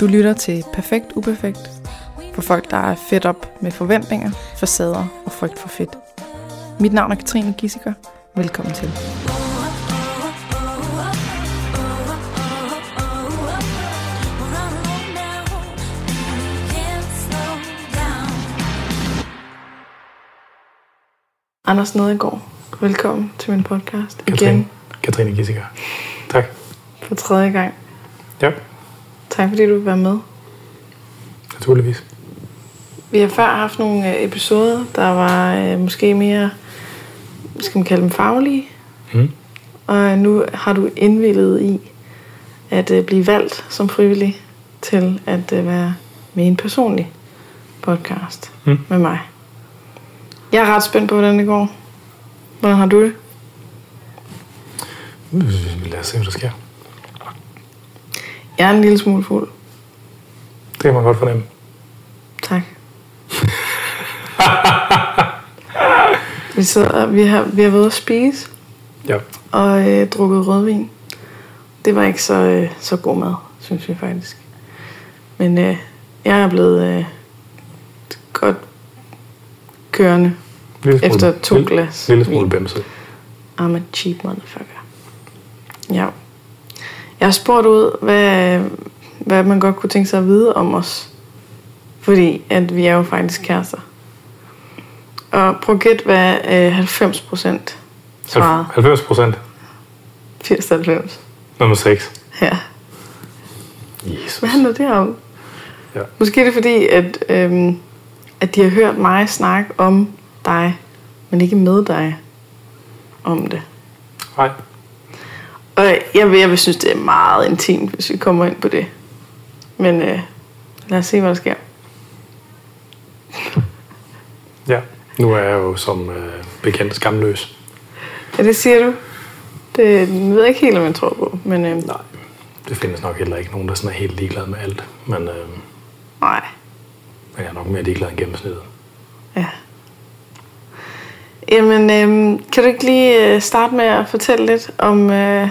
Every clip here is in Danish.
Du lytter til Perfekt Uperfekt for folk, der er fedt op med forventninger, facader og frygt for fedt. Mit navn er Katrine Gissiker. Velkommen til. Anders Nedegaard, velkommen til min podcast Katrine, igen Katrine Gissiker. Tak. for tredje gang. Ja, Tak fordi du vil være med. naturligvis. Vi har før haft nogle øh, episoder, der var øh, måske mere, skal man kalde dem, faglige. Mm. Og nu har du indvillet i at øh, blive valgt som frivillig til at øh, være med en personlig podcast Mm. med mig. Jeg er ret spændt på, hvordan det går. Hvordan har du det? Lad os se, hvad der sker. Jeg er en lille smule fuld. Det kan man godt fornemme. Tak. vi, sidder, vi, har, vi har været at spise Ja. og øh, drukket rødvin. Det var ikke så, øh, så god mad, synes vi faktisk. Men øh, jeg er blevet øh, godt kørende Lille smule, efter to lille, glas Lille smule vin. bæmset. I'm a cheap motherfucker. Ja. Jeg har spurgt ud, hvad, hvad man godt kunne tænke sig at vide om os. Fordi at vi er jo faktisk kærester. Og prøv at gætte, hvad øh, 90 procent svarede. 90 procent. 80-90. Nummer 6. Ja. Jesus. Hvad handler det om? Ja. Måske er det fordi, at, øhm, at de har hørt mig snakke om dig, men ikke med dig om det. Nej. Og jeg vil, jeg vil synes, det er meget intimt, hvis vi kommer ind på det. Men øh, lad os se, hvad der sker. Ja. Nu er jeg jo som øh, bekendt skamløs. Ja, det siger du. Det ved jeg ikke helt, om jeg tror på. Men øh, Nej. Det findes nok heller ikke nogen, der sådan er helt ligeglad med alt. Men, øh, nej. men jeg er nok mere ligeglad end gennemsnittet. Ja. Jamen, øh, kan du ikke lige øh, starte med at fortælle lidt om, øh,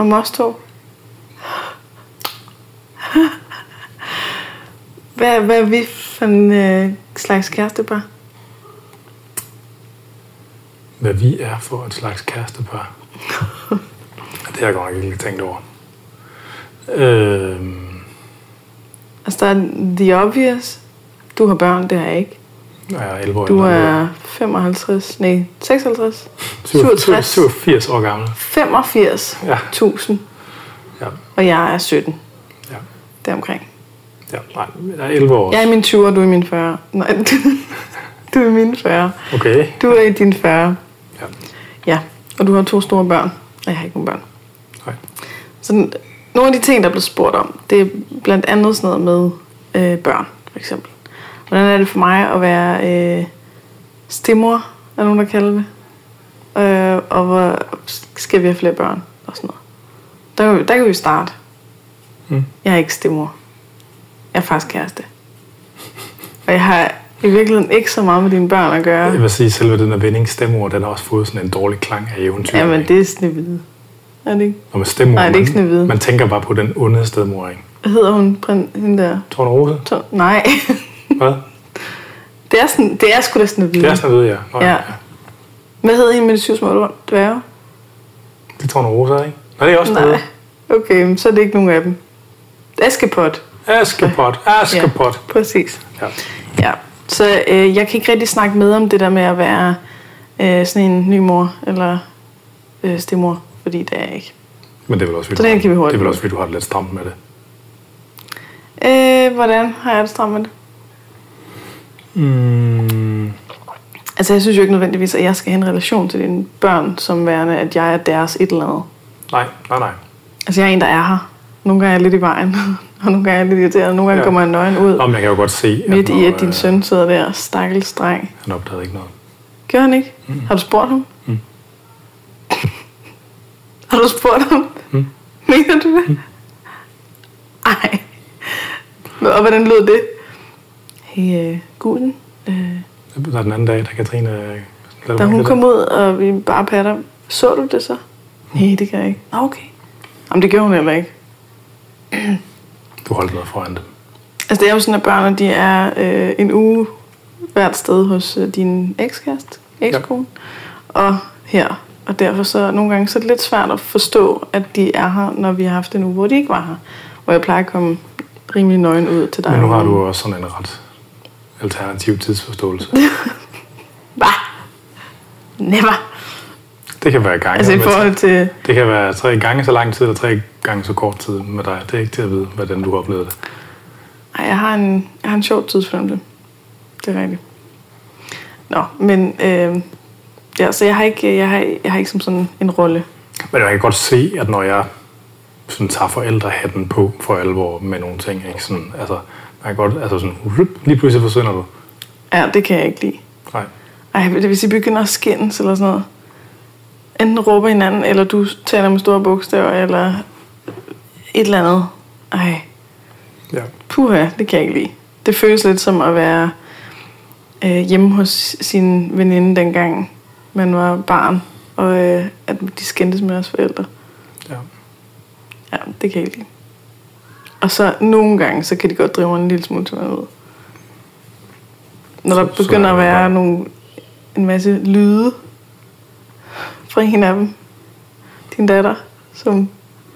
om os to? Hvad, hvad er vi for en øh, slags kærestepar? Hvad vi er for et slags kærestepar. det har jeg godt nok ikke tænkt over. Øh, Altså, der er the obvious. Du har børn, det har jeg ikke. Jeg er 11 år Du er 55, nej, 56, 67, 67. 87 år gammel. 85.000, Ja. Ja, og jeg er 17, ja, deromkring. ja. Nej, jeg er 11 år. Jeg er i mine 20'er, du er i mine 40. Nej, du er i mine 40. Okay. Du er i dine 40. Ja. Ja, og du har to store børn. Og jeg har ikke nogen børn. Nej. Så nogle af de ting, der er blevet spurgt om, det er blandt andet sådan noget med øh, børn, for eksempel. Hvordan er det for mig at være øh, stemor, er nogen, der kalder det? Øh, og hvor skal vi have flere børn? Og sådan noget. Der kan vi, der kan vi starte. Mm. Jeg er ikke stemor. Jeg er faktisk kæreste. Og jeg har i virkeligheden ikke så meget med dine børn at gøre. Jeg vil sige, selve den der vending stemor, den har også fået sådan en dårlig klang af eventyr. Jamen, det er Snevide. Er det ikke? Og med stemor, Nej, det er ikke man, Snehvide. man tænker bare på den onde stedmor, ikke? Hvad hedder hun? Hende der? Tornerose? To- Nej. Hvad? det, er sådan, det er sgu da Snevide. Det er sådan, ved jeg. Nå, Ja. Hvad hedder hende med de syv små dværge? Det er Tornerose, ikke? Nej, det er også Nej. noget. Okay, så er det ikke nogen af dem. Askepot. Askepot. Askepot. Ja, præcis. Ja. Ja. Så øh, jeg kan ikke rigtig snakke med om det der med at være øh, sådan en ny mor eller øh, stemor, fordi det er jeg ikke. Men det er vel også, fordi Så den kan vi hurtigt det er vel på. også, fordi du har det lidt stramt med det. Øh, hvordan har jeg det stramt med det? Mm. Altså, jeg synes jo ikke nødvendigvis, at jeg skal have en relation til dine børn, som værende, at jeg er deres et eller andet. Nej, nej, nej. Altså, jeg er en, der er her. Nogle gange er jeg lidt i vejen, og nogle gange er jeg lidt irriteret. Nogle gange Ja. kommer jeg nøgen ud, Nå, men jeg kan jo godt se, midt i, at når, din øh, søn sidder der, stakkels dreng. Han opdagede ikke noget. Gør han ikke? Mm. Har du spurgt ham? Mm. har du spurgt ham? Mm. Mener du det? Ej. Og hvordan lød det? Hey, uh, guden. Der er den anden dag, da Katrine... øh, da hun kom ud, og vi bare patter, så du det så? Nej, det kan jeg ikke. Nå, okay. Jamen, det gjorde hun heller ikke. du holdt noget foran dem? Altså det er jo sådan, at børnene de er øh, en uge hvert sted hos øh, din ekskæreste, ekskone, ja. og her. Og derfor så nogle gange så er det lidt svært at forstå, at de er her, når vi har haft en uge, hvor de ikke var her. Hvor jeg plejer at komme rimelig nøgen ud til dig. Men nu har du også sådan en ret alternativ tidsforståelse. Hvad? Never. Det kan være gange. Altså i forhold til... Det kan være tre gange så lang tid, eller tre gange så kort tid med dig. Det er ikke til at vide, hvordan du har oplevet det. Ej, jeg har en, jeg har en sjov tidsfornemmelse. Det er rigtigt. Nå, men... Øh, ja, så jeg har, ikke, jeg, har, jeg har ikke som sådan en rolle. Men jeg kan godt se, at når jeg sådan tager forældrehatten på for alvor med nogle ting, ikke? Sådan, altså, man kan godt, altså sådan, lige pludselig forsvinder du. Ja, det kan jeg ikke lide. Nej. Ej, hvis I begynder at skændes eller sådan noget, enten råber hinanden, eller du taler med store bogstaver, eller et eller andet. Ej, Ja. puha, det kan jeg ikke lide. Det føles lidt som at være øh, hjemme hos sin veninde dengang man var barn, og øh, at de skændtes med os forældre. ja. Ja, det kan jeg ikke lide. Og så nogle gange, så kan de godt drive mig en lille smule til ud. Når der Så- så begynder er at være bare- nogle, en masse lyde fra en af dem. Din datter, som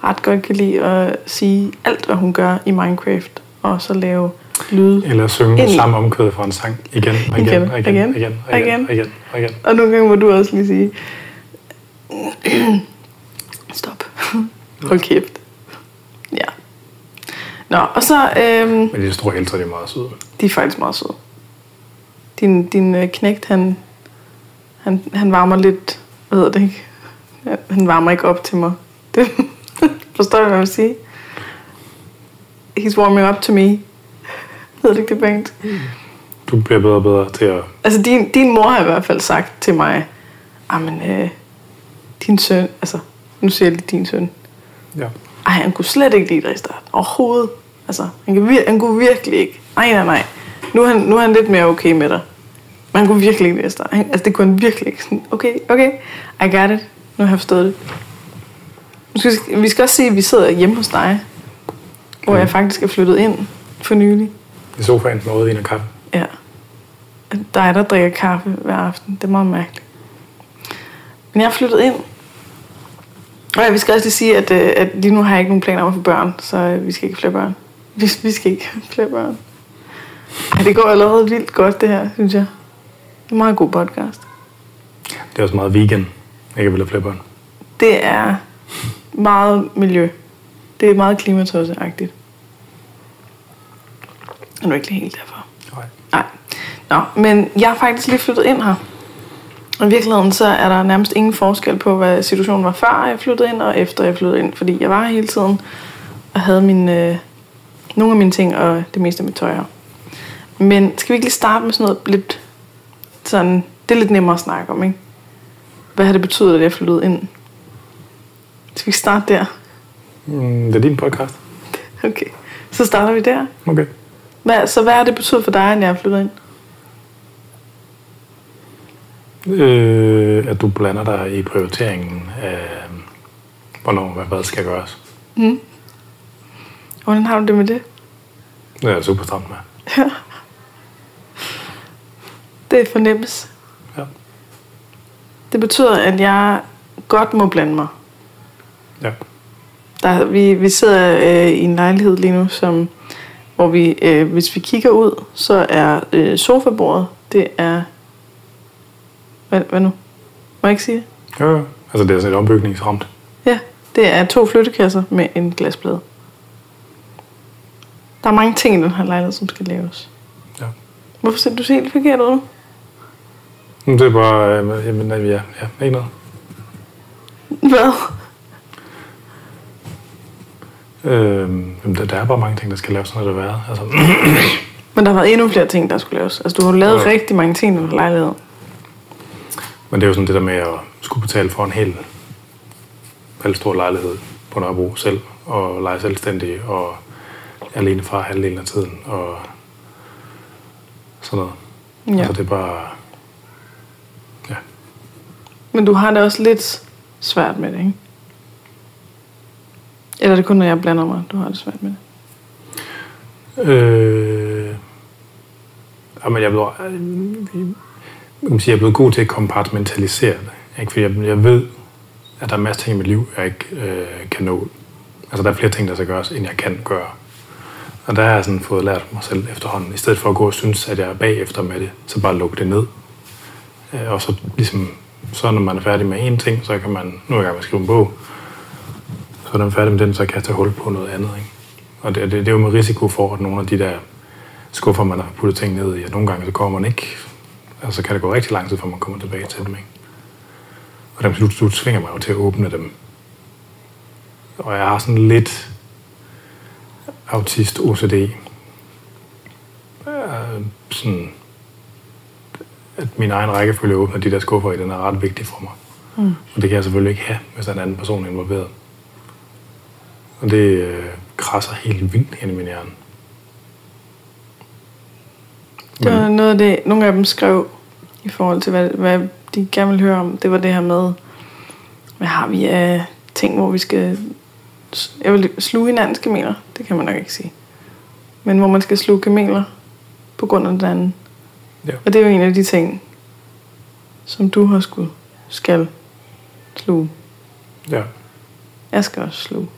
ret godt kan lide at sige alt, hvad hun gør i Minecraft. Og så lave lyde. Eller synge Ind samme omkvæd fra en sang igen og igen, Igen, og igen, igen, og igen, og igen, igen. og igen, og igen. Og nogle gange må du også lige sige, stop. Hold kæft. Ja. Nå, og så, øhm, Men i det store hele, så er meget søde. de er faktisk meget søde. Din, din øh, knægt, han, han, han varmer lidt, hvad hedder det ikke? Han varmer ikke op til mig. Det, forstår du, hvad jeg vil sige? He's warming up to me. Hedder det ikke det engelsk? Du bliver bedre og bedre til at... Altså, din, din mor har i hvert fald sagt til mig, men øh, din søn, altså, nu siger jeg lige din søn, Ja. ej, han kunne slet ikke lide dig i starten. Overhovedet. Altså, han, kan vir- han kunne virkelig ikke. Nej, nej, nej. Nu er, han, nu er han lidt mere okay med dig. Men han kunne virkelig ikke lide dig. Han- Altså, det kunne han virkelig ikke. Sådan, okay, okay, I got it. Nu har jeg forstået det. Nu skal, vi- vi skal også se, at vi sidder hjemme hos dig. Hvor jeg faktisk er flyttet ind for nylig. I sofaen med rødvin og kaffe. Ja. Dig, der drikker kaffe hver aften. Det er meget mærkeligt. Men jeg er flyttet ind. Og vi skal også lige sige, at, øh, at lige nu har jeg ikke nogen planer om at få børn, så øh, vi skal ikke flere børn. Vi, vi skal ikke have flere børn. Ej, det går allerede vildt godt, det her, synes jeg. Det er en meget god podcast. Det er også meget vegan. Ikke ville have flere børn. Det er meget miljø. Det er meget klimatosseagtigt. Det er nu ikke helt derfor. Nej. Nej. Nå, men jeg er faktisk lige flyttet ind her. Og i virkeligheden så er der nærmest ingen forskel på, hvad situationen var før jeg flyttede ind, og efter jeg flyttede ind. Fordi jeg var her hele tiden, og havde mine, øh, nogle af mine ting, og det meste af mit tøj her. Men skal vi ikke lige starte med sådan noget lidt sådan, det er lidt nemmere at snakke om, ikke? Hvad har det betydet, at jeg flyttede ind? Skal vi ikke starte der? Mm, det er din podcast. Okay, så starter vi der. Okay. Hvad, så hvad har det betydet for dig, at jeg er flyttet ind? Øh, at du blander dig i prioriteringen af, hvornår hvad, hvad skal gøres. Mm. Hvordan har du det med det? Det er jeg super stramt med. Det fornemmes. Ja. Det betyder, at jeg godt må blande mig. Ja. Der, vi, vi sidder øh, i en lejlighed lige nu, som, hvor vi, øh, hvis vi kigger ud, så er øh, sofabordet, det er... Hvad, hvad nu? Må jeg ikke sige det? Jo. Altså det er sådan et ombygningsramt. Ja, det er to flyttekasser med en glasplade. Der er mange ting i den her lejlighed, som skal laves. Ja. Hvorfor ser du ser helt forkert ud? Det er bare, øh, jamen, ja, ja, ikke noget. Hvad? Øh, jamen, der, der er bare mange ting, der skal laves, sådan har det været. Altså, Men der har været endnu flere ting, der skulle laves. Altså, du har lavet Ja. rigtig mange ting i den lejlighed. men det er jo sådan det der med at skulle betale for en hel, hel stor lejlighed på Nørrebro selv, og lege selvstændig, og alene fra halvdelen af tiden, og sådan noget. Ja. Altså det er bare, ja, Men du har det også lidt svært med det, ikke? Eller er det kun, når jeg blander mig, du har det svært med det? Øh, jamen, jeg er blevet, jeg sige, jeg er blevet god til at kompartmentalisere det. Ikke? Fordi jeg, jeg ved, at der er masser af ting i mit liv, jeg ikke øh, kan nå. Altså, der er flere ting, der skal gøres, end jeg kan gøre. Og der har jeg sådan fået lært mig selv efterhånden. I stedet for at gå og synes, at jeg er bagefter med det, så bare lukke det ned. Øh, og så ligesom, så når man er færdig med en ting, så kan man, nu er jeg i gang med at skrive en bog, så når man er færdig med den, så kan jeg tage hul på noget andet. Ikke? Og det, det, det er jo med risiko for, at nogle af de der skuffer, man har puttet ting ned i, at nogle gange så kommer man ikke, og så kan det gå rigtig lang tid, før man kommer tilbage til dem. Ikke? Og dem, slut, du tvinger mig jo til at åbne dem. Og jeg har sådan lidt autist OCD. Øh, sådan, at min egen rækkefølge åbner de der skuffer i, den er ret vigtig for mig. Mm. Og det kan jeg selvfølgelig ikke have, hvis der er en anden person involveret. Og det øh, krasser helt vildt hen i min hjerne. Det var noget af det, nogle af dem skrev i forhold til, hvad, hvad de gerne vil høre om. Det var det her med, hvad har vi af ting, hvor vi skal jeg vil sluge hinandens kameler. Det kan man nok ikke sige. Men hvor man skal sluge kameler på grund af den anden. Ja. Og det er jo en af de ting, som du har skulle skal sluge. Ja. Jeg skal også sluge.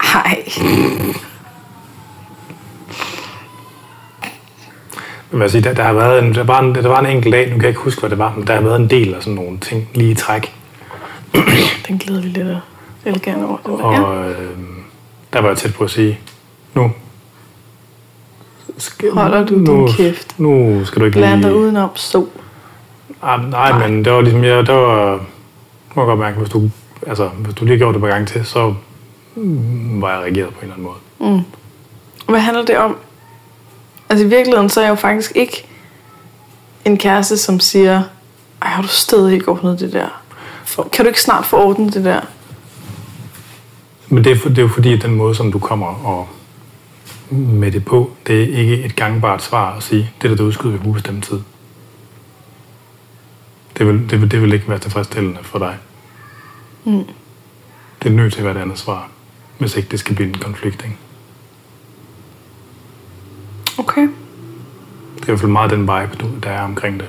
Ej. Men sige, der, der, har været en, der, var en, der var en enkelt dag, nu kan jeg ikke huske, hvad det var, men der har været en del af sådan nogle ting lige i træk. Den glæder vi lidt af. Elegant over. Den der. Og Ja. øh, der var jeg tæt på at sige, nu skal, Holder du din kæft? Nu skal du ikke Blander lige... udenom så. Ah, nej, nej, men det var ligesom, jeg, der var, må jeg godt mærke, hvis du, altså, hvis du lige gjorde det på gang til, så mm, var jeg reageret på en eller anden måde. Hvad handler det om? Altså i virkeligheden, så er jeg jo faktisk ikke en kæreste, som siger, ej, har du stadig ikke ordnet det der? Kan du ikke snart få ordnet det der? Men det er, for, det er jo fordi, at den måde, som du kommer og med det på, det er ikke et gangbart svar at sige, det der, der udskyder på ubestemt tid. Det vil, det, vil, det vil ikke være tilfredsstillende for dig. Mm. Det er nødt til at være et andet svar, hvis ikke det skal blive en konflikt. Ikke? Okay. Det er i hvert fald meget den vibe, du- der er omkring det.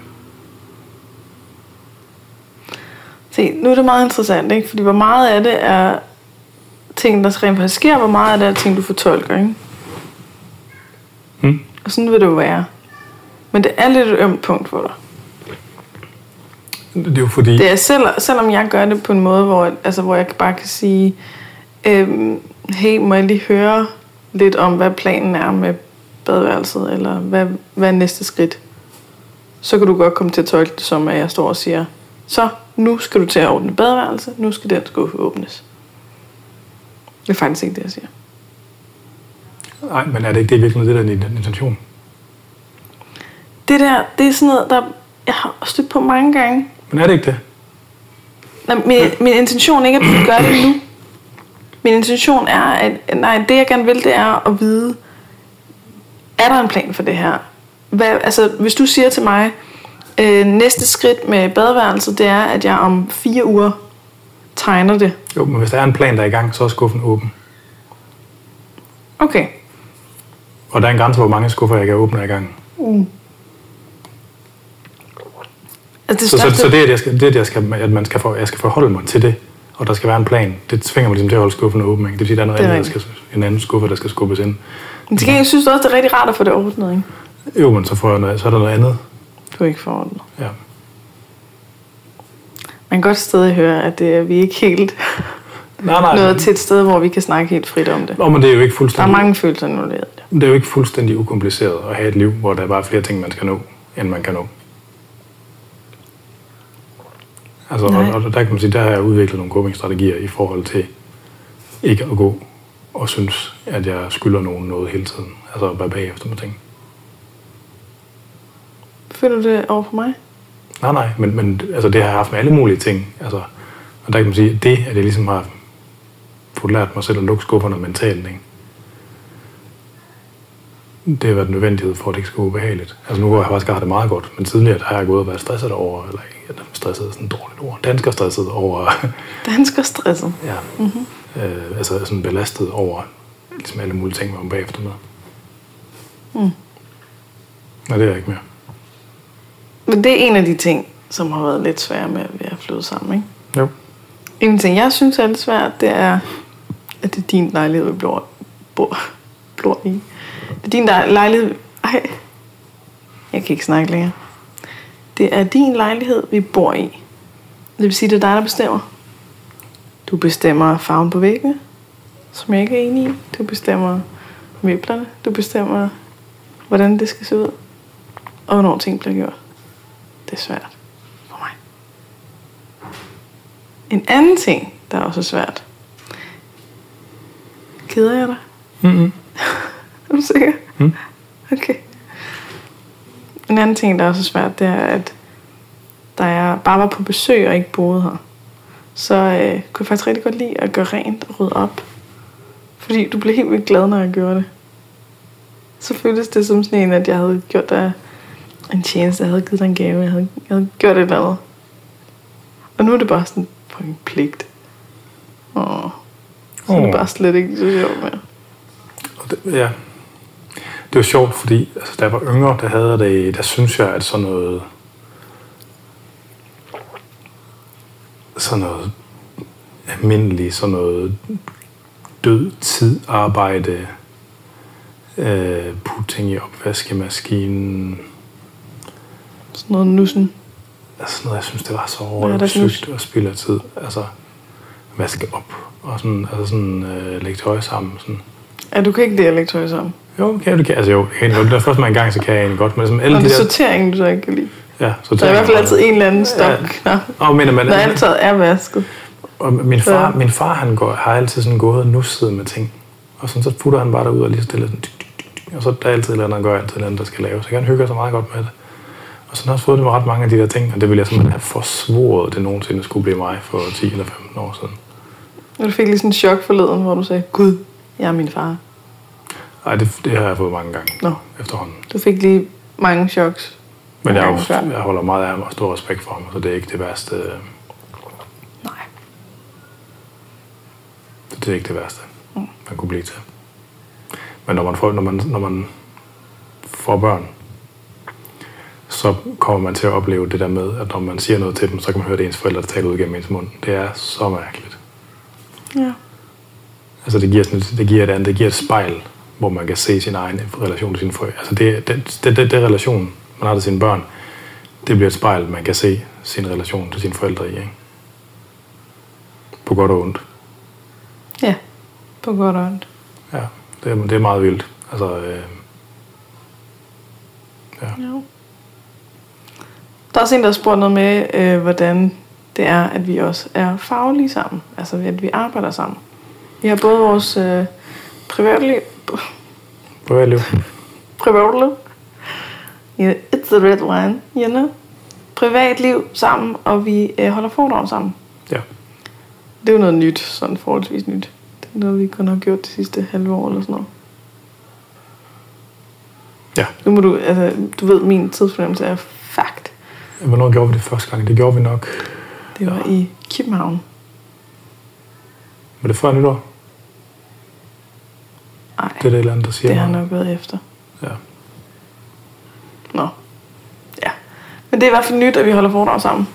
Se, nu er det meget interessant, ikke? Fordi hvor meget af det er ting, der rent faktisk sker, hvor meget af det er ting, du fortolker, ikke? Hmm? Og sådan vil det jo være. Men det er lidt et ømt punkt for dig. Det er jo fordi, Det er selv, selvom jeg gør det på en måde, hvor, altså, hvor jeg bare kan sige, øhm, hey, må jeg lige høre lidt om, hvad planen er med badeværelset, eller hvad, hvad er næste skridt? Så kan du godt komme til at tolke det som, at jeg står og siger, så nu skal du til at ordne badeværelse, nu skal den skuffe åbnes. Det er faktisk ikke det, jeg siger. nej, men er det ikke det i virkeligheden, det der er din intention? Det der, det er sådan noget, der jeg har stødt på mange gange. Men er det ikke det? Nej, min, min intention er ikke, at du gør det nu. Min intention er, at nej, det jeg gerne vil, det er at vide, er der en plan for det her? Hvad, altså, hvis du siger til mig, øh, næste skridt med badeværelset, det er, at jeg om fire uger tegner det. Jo, men hvis der er en plan, der er i gang, så er skuffen åben. Okay. Og der er en grænse, hvor mange skuffer jeg kan åbne ad gangen. Altså, det Så, så, største, så det, at, jeg skal, det, at, jeg skal, at man skal for, jeg skal forholde mig til det, og der skal være en plan, det tvinger mig ligesom til at holde skuffen åben. Ikke? Det vil sige, der er noget Det er andet, der skal, en anden skuffe, der skal skubbes ind. Men til gengæld synes du også, det er rigtig rart at få det ordnet, ikke? Jo, men så, får jeg noget, så er der noget andet. Du er ikke for ordnet. Ja. Man kan godt stadig høre, at det er, vi ikke helt Nej, nej. nået til et sted, hvor vi kan snakke helt frit om det. Nå, men det er jo ikke Der er fuldstændig, mange følelser involveret. det. er jo ikke fuldstændig ukompliceret at have et liv, hvor der er bare flere ting, man skal nå, end man kan nå. Altså, og, Nej. og, der kan man sige, der har jeg udviklet nogle coping-strategier i forhold til ikke at gå og synes, at jeg skylder nogen noget hele tiden. Altså være bagefter med ting. Føler du det over for mig? Nej, nej, men, men altså, det har jeg haft med alle mulige ting. Altså, og der kan man sige, at det, at jeg ligesom har fået lært mig selv at lukke skufferne mentalt, ikke? det har været en nødvendighed for, at det ikke skal være ubehageligt. Altså nu har jeg faktisk haft det meget godt, men tidligere der har jeg gået og været stresset over, eller ikke, stresset er sådan et dårligt ord, dansker stresset over, Dansker stresset. ja, mm-hmm. øh, altså sådan belastet over ligesom alle mulige ting, man bagefter med. Mm. Nej, det er jeg ikke mere. Men det er en af de ting, som har været lidt svære med, at flyttet sammen, ikke? Jo. En ting, jeg synes er lidt svært, det er, at det er din lejlighed, vi bor, bor, bor i. Det er din lejlighed... Ej, jeg kan ikke snakke længere. Det er din lejlighed, vi bor i. Det vil sige, det er dig, der bestemmer. Du bestemmer farven på væggene, som jeg ikke er enig i. Du bestemmer møblerne. Du bestemmer, hvordan det skal se ud. Og hvornår ting bliver gjort. Det er svært for mig. En anden ting, der er også svært. Keder jeg dig? Mm-hmm. Er du sikker? Mm. Okay. En anden ting, der er også svært, det er, at da jeg bare var på besøg og ikke boede her, så øh, kunne jeg faktisk rigtig godt lide at gøre rent og rydde op. Fordi du blev helt vildt glad, når jeg gjorde det. Så føltes det som sådan en, at jeg havde gjort dig en tjeneste, jeg havde givet dig en gave, jeg havde, jeg havde gjort et eller andet. Og nu er det bare sådan fucking pligt. Åh. Så er det bare slet ikke så sjovt mere. Og det, ja. Det var sjovt, fordi altså, da jeg var yngre, der havde det, der synes jeg, at sådan noget, sådan noget almindeligt, sådan noget død tid arbejde, øh, putte ting i opvaskemaskinen, Sådan noget nussen. altså sådan noget, jeg synes, det var så er røvsygt og spild af tid. Altså, vaske op og sådan, altså sådan øh, lægge tøj sammen. Sådan. Ja, du kan ikke lide at lægge tøj sammen. Jo, kan du kan. Altså jo, jeg kan. Det er først mig en gang, så kan jeg egentlig godt. Men ligesom alle Og de det er der... sorteringen, du så ikke kan lide. Ja, så Der er i hvert fald altid en eller anden stopknap, Og men, men, når alt tøjet er vasket. og min far, Så- min far han går, har altid sådan gået og nusset med ting. Og sådan, så putter han bare derud og lige stille sådan, og så er der altid et eller andet, han gør altid et eller andet, der skal laves. Så han hygger sig meget godt med det. Og så har jeg også fået det med ret mange af de der ting, og det ville jeg simpelthen have forsvoret, det nogensinde skulle blive mig for 10 eller 15 år siden. Og du fik lige sådan en chok forleden, hvor du sagde, Gud, jeg er min far. Ej, det, det har jeg fået mange gange Nå, efterhånden. du fik lige mange choks. Men jeg, før. jeg holder meget af ham og stor respekt for ham, så det er ikke det værste. Nej. Det er ikke det værste, man kunne blive til. Men når man får, når man, når man får børn, så kommer man til at opleve det der med, at når man siger noget til dem, så kan man høre det ens forældre, der taler ud gennem ens mund. Det er så mærkeligt. Ja. Altså det giver, sådan, et- det giver et andet, det giver et spejl, hvor man kan se sin egen relation til sine forældre. Altså det, det, det, det, det relation, man har til sine børn, det bliver et spejl, man kan se sin relation til sine forældre i. Ikke? På godt og ondt. Ja, på godt og ondt. Ja, det er, det er meget vildt. Altså, øh, ja. Jo. Der er også en, der har spurgt noget med, øh, hvordan det er, at vi også er faglige sammen. Altså, at vi arbejder sammen. Vi har både vores øh, privatliv, Privatliv. privatliv, yeah, it's the red wine, you know, privatliv sammen, og vi øh, holder foredrag sammen. Ja. Det er jo noget nyt, sådan forholdsvis nyt. Det er noget, vi kun har gjort de sidste halve år eller sådan noget. Ja. Nu må du, altså, du ved, min tidsfornemmelse er. Hvornår gjorde vi det første gang? Det gjorde vi nok. Det var i København. Var det før nytår? Nej, Det er det et eller andet, der siger det har nok været efter. Ja. Nå. Ja. Men det er i hvert fald nyt, at vi holder foredrag sammen.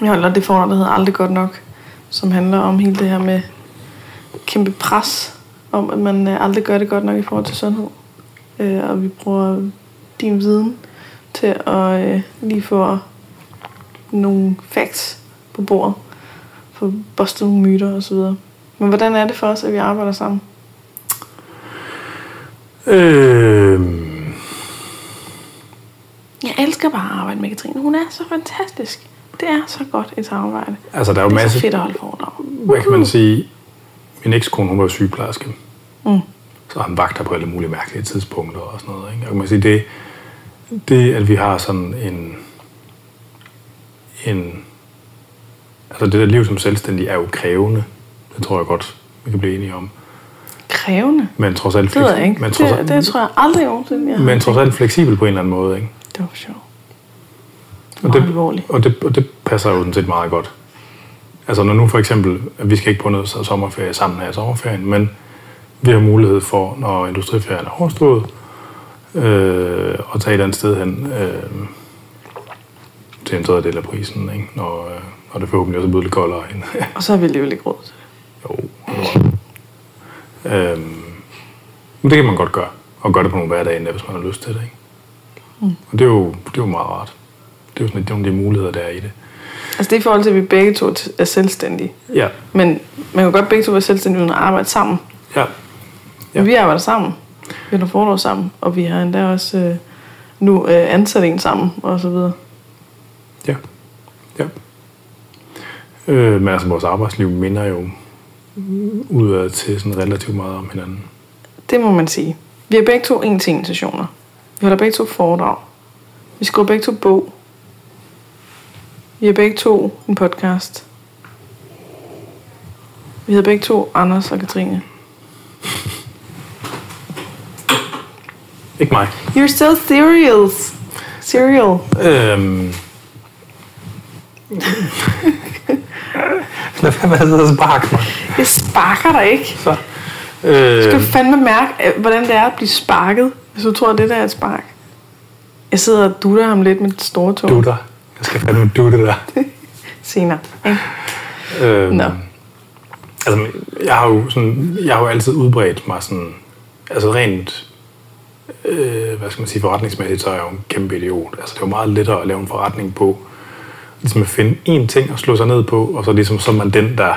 Vi holder det foredrag, der hedder Aldrig Godt Nok. Som handler om hele det her med kæmpe pres. Om, at man øh, aldrig gør det godt nok i forhold til sundhed. Øh, og vi bruger din viden til at øh, lige få nogle facts på bordet. For bustet nogle myter og så videre. Men hvordan er det for os, at vi arbejder sammen? Øh, Jeg elsker bare at arbejde med Katrine. Hun er så fantastisk. Det er så godt et samarbejde. altså, der er jo Det er masse... fedt at holde foredrag. Hvad kan man sige? Min ekskone, hun var sygeplejerske. Mm. Så han vagter på alle mulige mærkelige tidspunkter og sådan noget. Ikke? Og kan man sige, det, det, at vi har sådan en, en... Altså det der liv som selvstændig er jo krævende. Det tror jeg godt, vi kan blive enige om. Krævende. Men trods alt, Det ved jeg ikke. men trods, Det, det tror jeg aldrig nogensinde, jeg men trods alt fleksibel på en eller anden måde. Ikke? Det var sjovt. Og det, alvorligt. og, det, og det passer jo sådan set meget godt. Altså når nu for eksempel, vi skal ikke på noget sommerferie sammen her i sommerferien, men vi har mulighed for, når industriferien er overstået, øh, at tage et andet sted hen øh, til en tredjedel af prisen, ikke? Når, øh, når det forhåbentlig også er blevet lidt koldere. End, Og så har vi alligevel ikke råd til det. jo. øhm, men det kan man godt gøre, og gøre det på nogle hverdage, hvis man har lyst til det. Ikke? Mm. Og det er, jo, det er jo meget rart. Det er jo sådan lidt nogle af de muligheder, der er i det. Altså det er i forhold til, at vi begge to er selvstændige. Ja, Men man kan godt begge to være selvstændige uden at arbejde sammen. ja, Ja. Ja. Vi arbejder sammen. Vi har forlov sammen. Og vi har endda også øh, nu øh, ansat en sammen, og så videre. ja. ja. Øh, men altså, vores arbejdsliv minder jo udad til sådan relativt meget om hinanden. Det må man sige. Vi har begge to en til sessioner. Vi holder begge to foredrag. Vi skriver begge to bog. Vi har begge to en podcast. Vi hedder begge to Anders og Katrine. Ikke mig. You're still serials. Serial. Øhm. Lad være med at sidde og sparke mig. Jeg sparker dig ikke. Så. Du Øh, skal fandme mærke, øh, hvordan det er at blive sparket, hvis du tror, at det der er et spark. Jeg sidder og dutter ham lidt med et store tog dutter. Jeg skal fandme dutte der. senere. Ikke? Øhm, Nå. Altså, jeg har jo, sådan, jeg har jo altid udbredt mig sådan, altså rent, øh, hvad skal man sige, forretningsmæssigt, så er jeg jo en kæmpe idiot. Altså, det er jo meget lettere at lave en forretning på, ligesom at finde én ting at slå sig ned på, og så ligesom, så er man den, der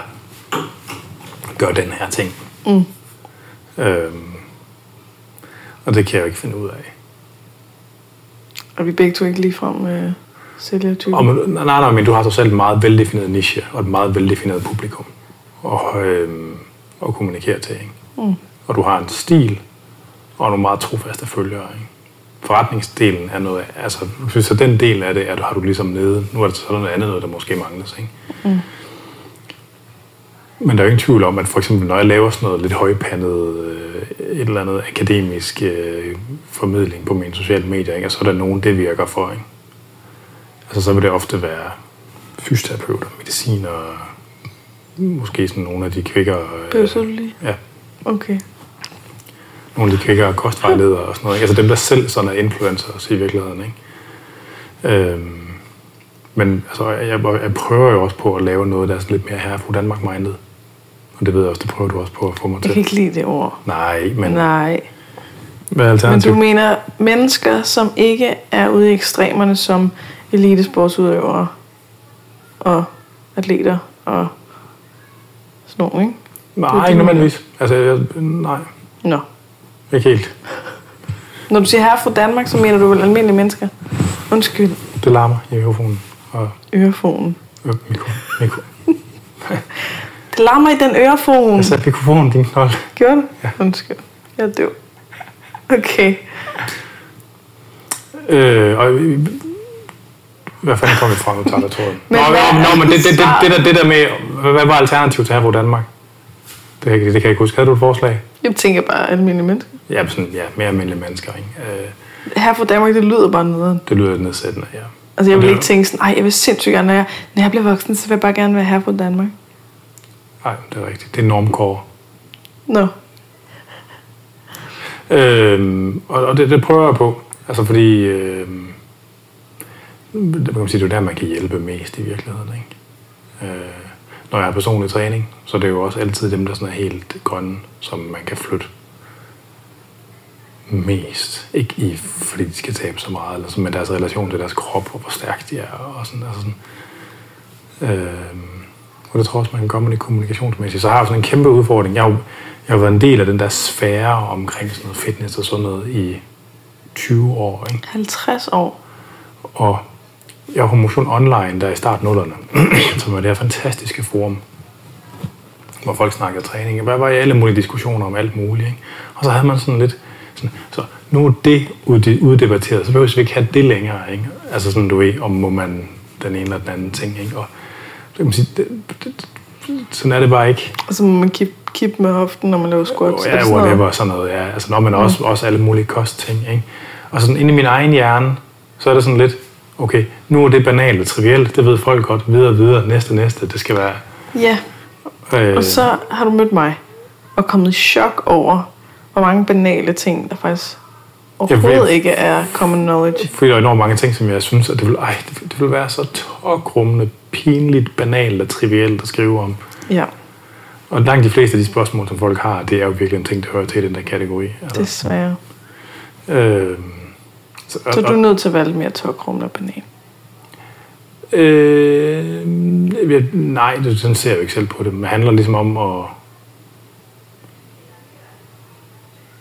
gør den her ting. Mm. Øhm, og det kan jeg jo ikke finde ud af. Og vi begge to ikke ligefrem øh, sælgertyper. Og, men, nej, nej, men du har så selv et meget veldefineret niche, og et meget veldefineret publikum at, øhm, at kommunikere til. Ikke? Mm. Og du har en stil, og nogle meget trofaste følgere. Ikke? Forretningsdelen er noget altså så den del af det, er, har du ligesom nede. Nu er det så noget andet noget, der måske mangles. Ikke? Mm. Men der er jo ingen tvivl om, at for eksempel, når jeg laver sådan noget lidt højpandet, øh, et eller andet akademisk øh, formidling på mine sociale medier, ikke? og så er der nogen, det virker for. Ikke? Altså, så vil det ofte være fysioterapeuter, mediciner, måske sådan nogle af de kvikker... Bøvser du lige? Ja, Okay. Nogle de kvikker kostvejledere og sådan noget. Ikke? Altså dem, der selv sådan er influencers i virkeligheden. Ikke? Øhm, men altså, jeg, jeg prøver jo også på at lave noget, der er sådan lidt mere her på Danmark-mindet. Og det ved jeg også, det prøver du også på at få mig Jeg til. kan ikke lide det ord. Nej, men Nej. hvad er Men du mener mennesker, som ikke er ude i ekstremerne som elitesportsudøvere og atleter og sådan noget, ikke? Nej, ikke nødvendigvis. Altså, jeg, nej, Nå. Ikke helt. Når du siger her fra Danmark, så mener du vel almindelige mennesker? Undskyld, Det larmer i mikrofonen. Og ørefonen. øh, mikro, mikro. Det larmer i den ørefon. Jeg satte mikrofonen din knold. Gjorde du? Ja. Undskyld. Jeg er døv. Okay. Øh, og, hvad fanden kom vi fra, nu tager jeg tråden. Men Nå, hvad nå, er men det, det, det, det, der, det der med, hvad var alternativet til her på Danmark? Det, kan det kan jeg ikke huske. Havde du et forslag? Jeg tænker bare almindelige mennesker. Ja, sådan, ja mere almindelige mennesker. Ikke? Øh, Her fra Danmark, det lyder bare nederen. det lyder nedsættende, ja. Altså jeg vil ikke tænke sådan, ej, jeg vil sindssygt gerne, når jeg, når jeg bliver voksen, så vil jeg bare gerne være her på Danmark. Nej, det er rigtigt. Det er normkår. Nå, Øhm, og, og det, det prøver jeg på. Altså fordi, øhm, det, kan man sige, det er jo der, man kan hjælpe mest i virkeligheden. Ikke? Øh, når jeg er personlig træning, så er det jo også altid dem, der sådan er helt grønne, som man kan flytte mest. Ikke i, fordi de skal tabe så meget, eller sådan, men deres relation til deres krop, og hvor stærkt de er. Og sådan, altså sådan. Øhm, og det tror jeg også, man kan komme med det kommunikationsmæssigt. Så har jeg sådan en kæmpe udfordring. Jeg har, jo, jeg har været en del af den der sfære omkring sådan noget fitness og sådan noget i 20 år. Ikke? 50 år. Og jeg var på Motion Online der i start nullerne, som var det her fantastiske forum, hvor folk snakkede træning. Hvad var i alle mulige diskussioner om alt muligt. Ikke? Og så havde man sådan lidt, sådan, så nu er det udde- uddebatteret, så behøver vi ikke have det længere. Ikke? Altså sådan, du ved, om må man den ene eller den anden ting. Ikke? Og det kan man sige, det, det, sådan er det bare ikke. Og så må man kip, kip med hoften, når man laver squats. Det Ja, sådan noget? whatever, sådan noget. Ja. Altså, når man mm. også, også alle mulige kostting. Ikke? Og sådan inde i min egen hjerne, så er det sådan lidt, okay, nu er det banalt og trivielt, det ved folk godt, videre, videre, næste, næste, det skal være... Ja, Øh, og så har du mødt mig. og kommet i chok over, hvor mange banale ting, der faktisk overhovedet ved- ikke er common knowledge. Fordi der er enormt mange ting, som jeg synes, at det vil, ej, det, vil- det vil være så tokrummende, pinligt, banalt og trivielt at skrive om. Ja, Og langt de fleste af de spørgsmål, som folk har, det er jo virkelig en ting, der hører til i den der kategori. Altså, desværre. øh, så, du er nødt til at lidt mere tokrummende og banal. Øh, jeg, nej, det, sådan ser jeg jo ikke selv på det. Men det handler ligesom om at...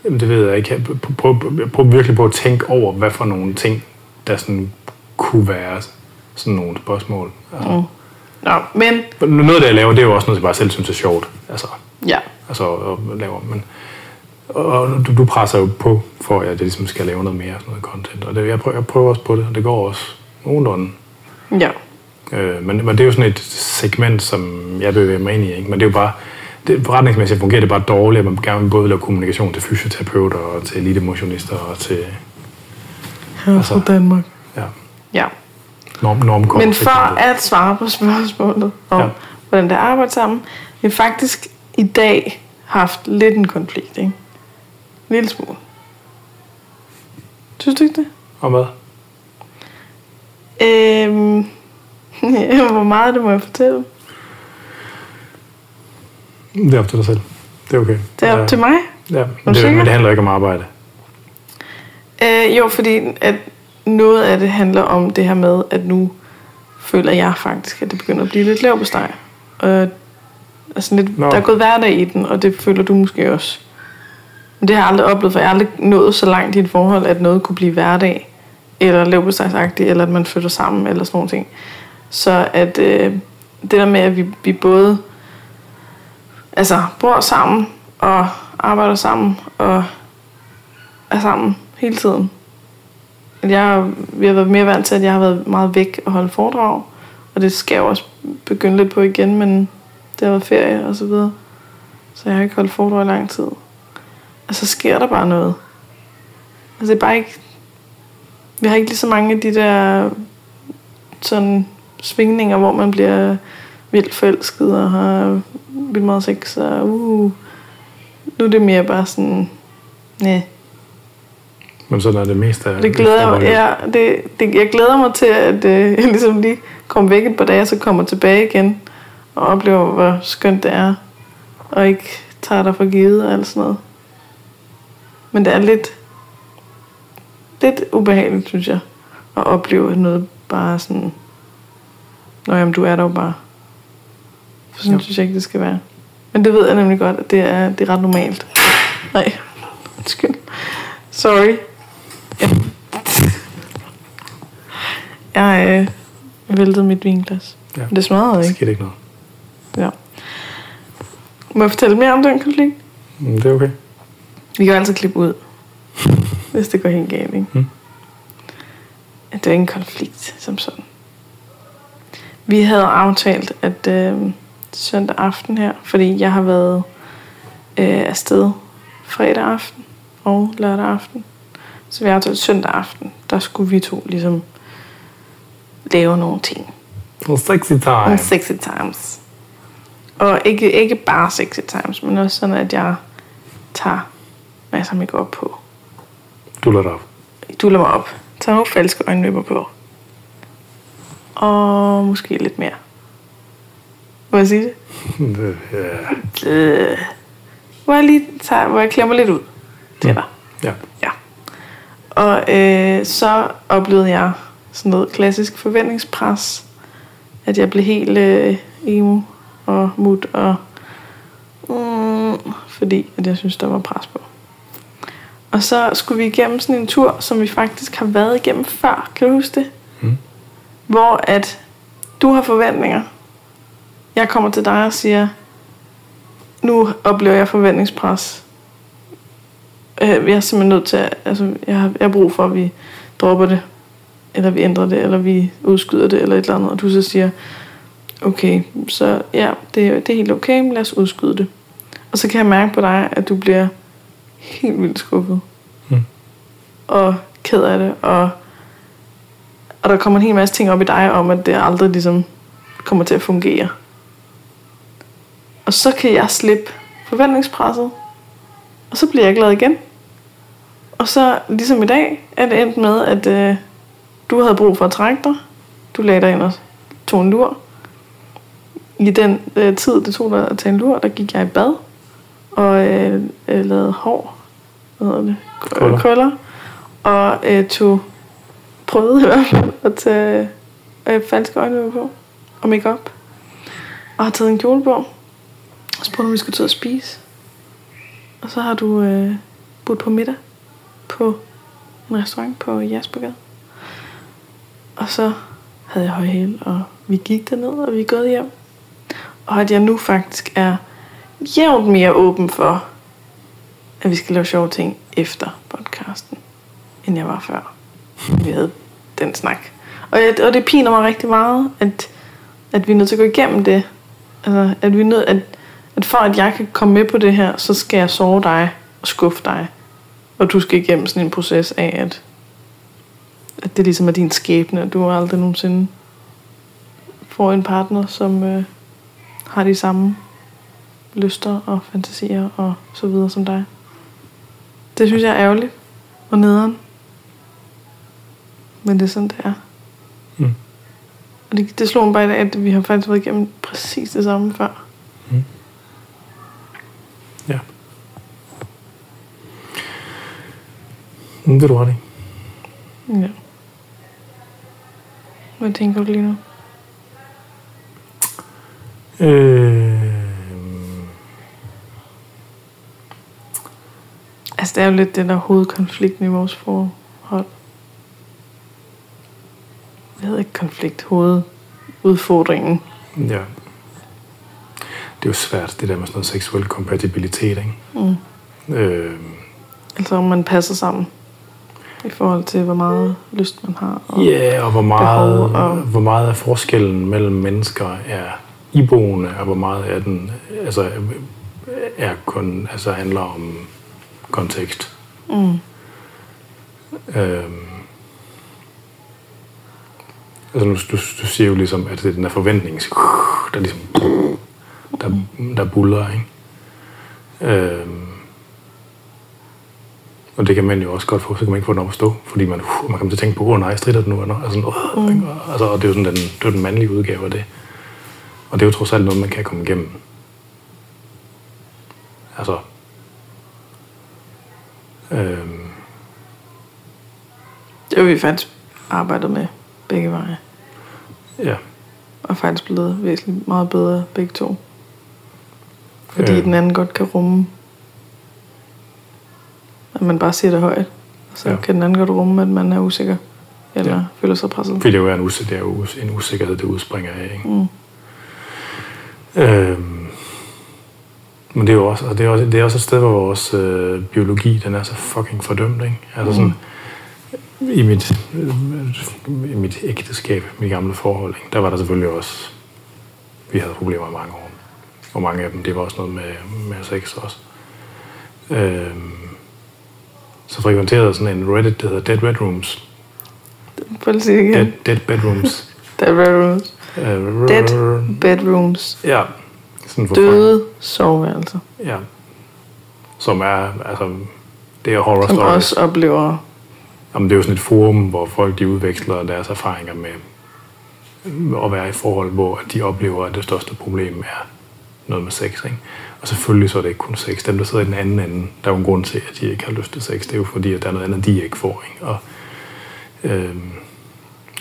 Jamen, det ved jeg ikke. Jeg prøver, virkelig på at tænke over, hvad for nogle ting, der sådan kunne være sådan nogle spørgsmål. Altså, Mm. Nå, men. Noget af det, jeg laver, det er jo også noget, jeg bare selv synes er sjovt. Altså, ja, altså at lave. Men, og du, du presser jo på, for at jeg ligesom skal lave noget mere sådan noget content. Og det, jeg, prøver, jeg prøver også på det, og det går også nogenlunde. ja, Øh, men, men det er jo sådan et segment, som jeg bevæger mig ind i. Ikke? Men det er jo bare, det, forretningsmæssigt fungerer det bare dårligt, at man gerne vil både lave kommunikation til fysioterapeuter og til elitemotionister og til her Altså. fra Danmark. ja, Ja, norm, normkort. men for at svare på spørgsmålet om, Ja. hvordan det arbejder sammen, vi har faktisk i dag haft lidt en konflikt, ikke? En lille smule. Synes du ikke det? Og hvad? Øhm, hvor meget det må jeg fortælle? Det er op til dig selv. Det er okay. Det er op ja, til mig. Ja, men det, men det handler ikke om arbejde. Øh, jo, fordi at noget af det handler om det her med, at nu føler jeg faktisk, at det begynder at blive lidt lav på steg. Og altså lidt, Nå. der er gået hverdag i den, og det føler du måske også. Men det har jeg aldrig oplevet, for jeg har aldrig nået så langt i et forhold, at noget kunne blive hverdag, eller leverpostejsagtigt, eller at man flytter sammen, eller sådan nogle ting. Så at øh, det der med, at vi, vi både altså, bor sammen, og arbejder sammen, og er sammen hele tiden. At Jeg, vi har været mere vant til, at jeg har været meget væk og holde foredrag, og det skal jeg jo også begynde lidt på igen, men det har været ferie og så videre. Så jeg har ikke holdt foredrag i lang tid. Og så sker der bare noget. Altså det er bare ikke... Vi har ikke lige så mange af de der sådan svingninger, hvor man bliver vildt forelsket og har vildt meget sex og uh, nu er det mere bare sådan, nej, Men sådan er det mest af det glæder mig, ja, det, det, jeg glæder mig til, at øh, jeg ligesom lige kommer væk et par dage, og så kommer tilbage igen, og oplever, hvor skønt det er, og ikke tager dig for givet og alt sådan noget. Men det er lidt, lidt ubehageligt, synes jeg, at opleve noget bare sådan, Nå jamen, du er der jo bare. For sådan ja. synes jeg ikke, det skal være. Men det ved jeg nemlig godt, at det er, det er ret normalt. Nej, undskyld. Sorry. Jeg, jeg øh, væltede mit vinglas. Ja. Det smadrede ikke. skete ikke noget. Ja. Må jeg fortælle mere om den konflikt? Mm, Det er okay. Vi kan jo altid klippe ud, hvis det går helt galt, ikke? Mm. Det er ikke en konflikt som sådan. Vi havde aftalt, at øh, søndag aften her, fordi jeg har været øh, afsted fredag aften og lørdag aften. Så vi har aftalt søndag aften, der skulle vi to ligesom lave nogle ting. Well, sexy time. Nogle sexy times. Og ikke, ikke bare sexy times, men også sådan, at jeg tager masser af makeup på. Du lader op. Duller mig op. Tager nogle falske øjenløber på. Og måske lidt mere. Må jeg sige det? Det, ja. Øh. Hvor jeg lige tager, hvor jeg klemmer lidt ud til Mm. dig. ja. Ja. Og øh, så oplevede jeg sådan noget klassisk forventningspres. At jeg blev helt øh, emo og mut og... Mm, fordi at jeg synes, der var pres på. Og så skulle vi igennem sådan en tur, som vi faktisk har været igennem før. Kan du huske det? Mm. Hvor at du har forventninger. Jeg kommer til dig og siger, nu oplever jeg forventningspres. Øh, Jeg er simpelthen nødt til, at, altså, jeg har, jeg har brug for, at vi dropper det, eller vi ændrer det, eller vi udskyder det, eller et eller andet, og du så siger, okay, så ja, det, det er helt okay, men lad os udskyde det. Og så kan jeg mærke på dig, at du bliver helt vildt skuffet. Mm. Og ked af det, og, og der kommer en hel masse ting op i dig om, at det aldrig ligesom kommer til at fungere. Og så kan jeg slippe forventningspresset, og så bliver jeg glad igen. Og så, ligesom i dag, er det endt med, at øh, du havde brug for at trække dig. Du lagde dig ind og tog en lur. I den øh, tid, det tog dig at tage en lur, der gik jeg i bad og øh, øh, lavede hår, hvad hedder det? Krøller. Krøller. Og øh, tog, prøvede i hvert fald at tage øh, falske øjne på og makeup Og har taget en kjole på. Og spurgte, om vi skulle tage at spise. Og så har du øh, budt på middag på en restaurant på Jaspergade. Og så havde jeg høje hæle, og vi gik derned, og vi er gået hjem. Og at jeg nu faktisk er jævnt mere åben for, at vi skal lave sjove ting efter podcasten, end jeg var før. Vi havde den snak. Og, jeg, og det piner mig rigtig meget, at, at vi er nødt til at gå igennem det. Altså, at vi er nødt, at, at for at jeg kan komme med på det her, så skal jeg sove dig og skuffe dig. Og du skal igennem sådan en proces af, at, at det ligesom er din skæbne, at du aldrig nogensinde får en partner, som øh, har de samme lyster og fantasier og så videre som dig. Det synes jeg er ærgerligt og nederen. Men det er sådan, det er. Mm. Og det, det slog mig bare i dag, at vi har faktisk været igennem præcis det samme før. Ja. Mm, det er du ret i. Ja. Hvad tænker du lige nu? Øh, Altså, det er jo lidt den der hovedkonflikten i vores forhold. Jeg ved ikke konflikt, hovedudfordringen. ja. Det er jo svært, det der med sådan noget seksuel kompatibilitet, ikke? Mm. Øh, Altså, om man passer sammen i forhold til, hvor meget lyst man har. Og Ja, og hvor meget, behov og- hvor meget af forskellen mellem mennesker er iboende, og hvor meget af den altså, er kun, altså handler om kontekst. Mm. Øhm, altså nu, du, du siger jo ligesom, at det er den der forventning, der ligesom, der, der buller, ikke? Øhm, og det kan man jo også godt få, så kan man ikke få den op at stå, fordi man, uh, man kommer til at tænke på, åh oh, nej, strider den nu, eller altså, uh, mm. altså, og det er jo sådan den, det er den mandlige udgave af det. Og det er jo trods alt noget, man kan komme igennem. Altså, øhm, Det har vi faktisk arbejdet med begge veje. ja, Og faktisk blevet væsentligt meget bedre begge to. Fordi Ja. den anden godt kan rumme, at man bare siger det højt. Og så Ja. kan den anden godt rumme, at man er usikker. Eller Ja. føler sig presset. Fordi det er jo en, us- det er jo en usikkerhed, det udspringer af. Ikke? Mm. Øhm, men det er jo også, og det er også, det er også et sted, hvor vores øh, biologi den er så fucking fordømt. Ikke? Altså sådan, i, mit, øh, I mit ægteskab, mit gamle forhold, ikke? der var der selvfølgelig også, vi havde problemer i mange år. Og mange af dem, det var også noget med, med sex også. Øhm, så frekventerede jeg sådan en Reddit, der hedder Dead Bedrooms. Prøv lige sige igen. Dead, dead Bedrooms. Dead bedrooms. Øh, Dead bedrooms. Ja. Sådan for Døde soveværelser. Ja. Som er, altså, det er horror Som stories. også oplever... Jamen, det er jo sådan et forum, hvor folk de udveksler deres erfaringer med at være i forhold, hvor de oplever, at det største problem er noget med sex. Ikke? Og selvfølgelig så er det ikke kun sex. Dem, der sidder i den anden ende, der er jo en grund til, at de ikke har lyst til sex. Det er jo fordi, at der er noget andet, de ikke får. Ikke? Og, øhm,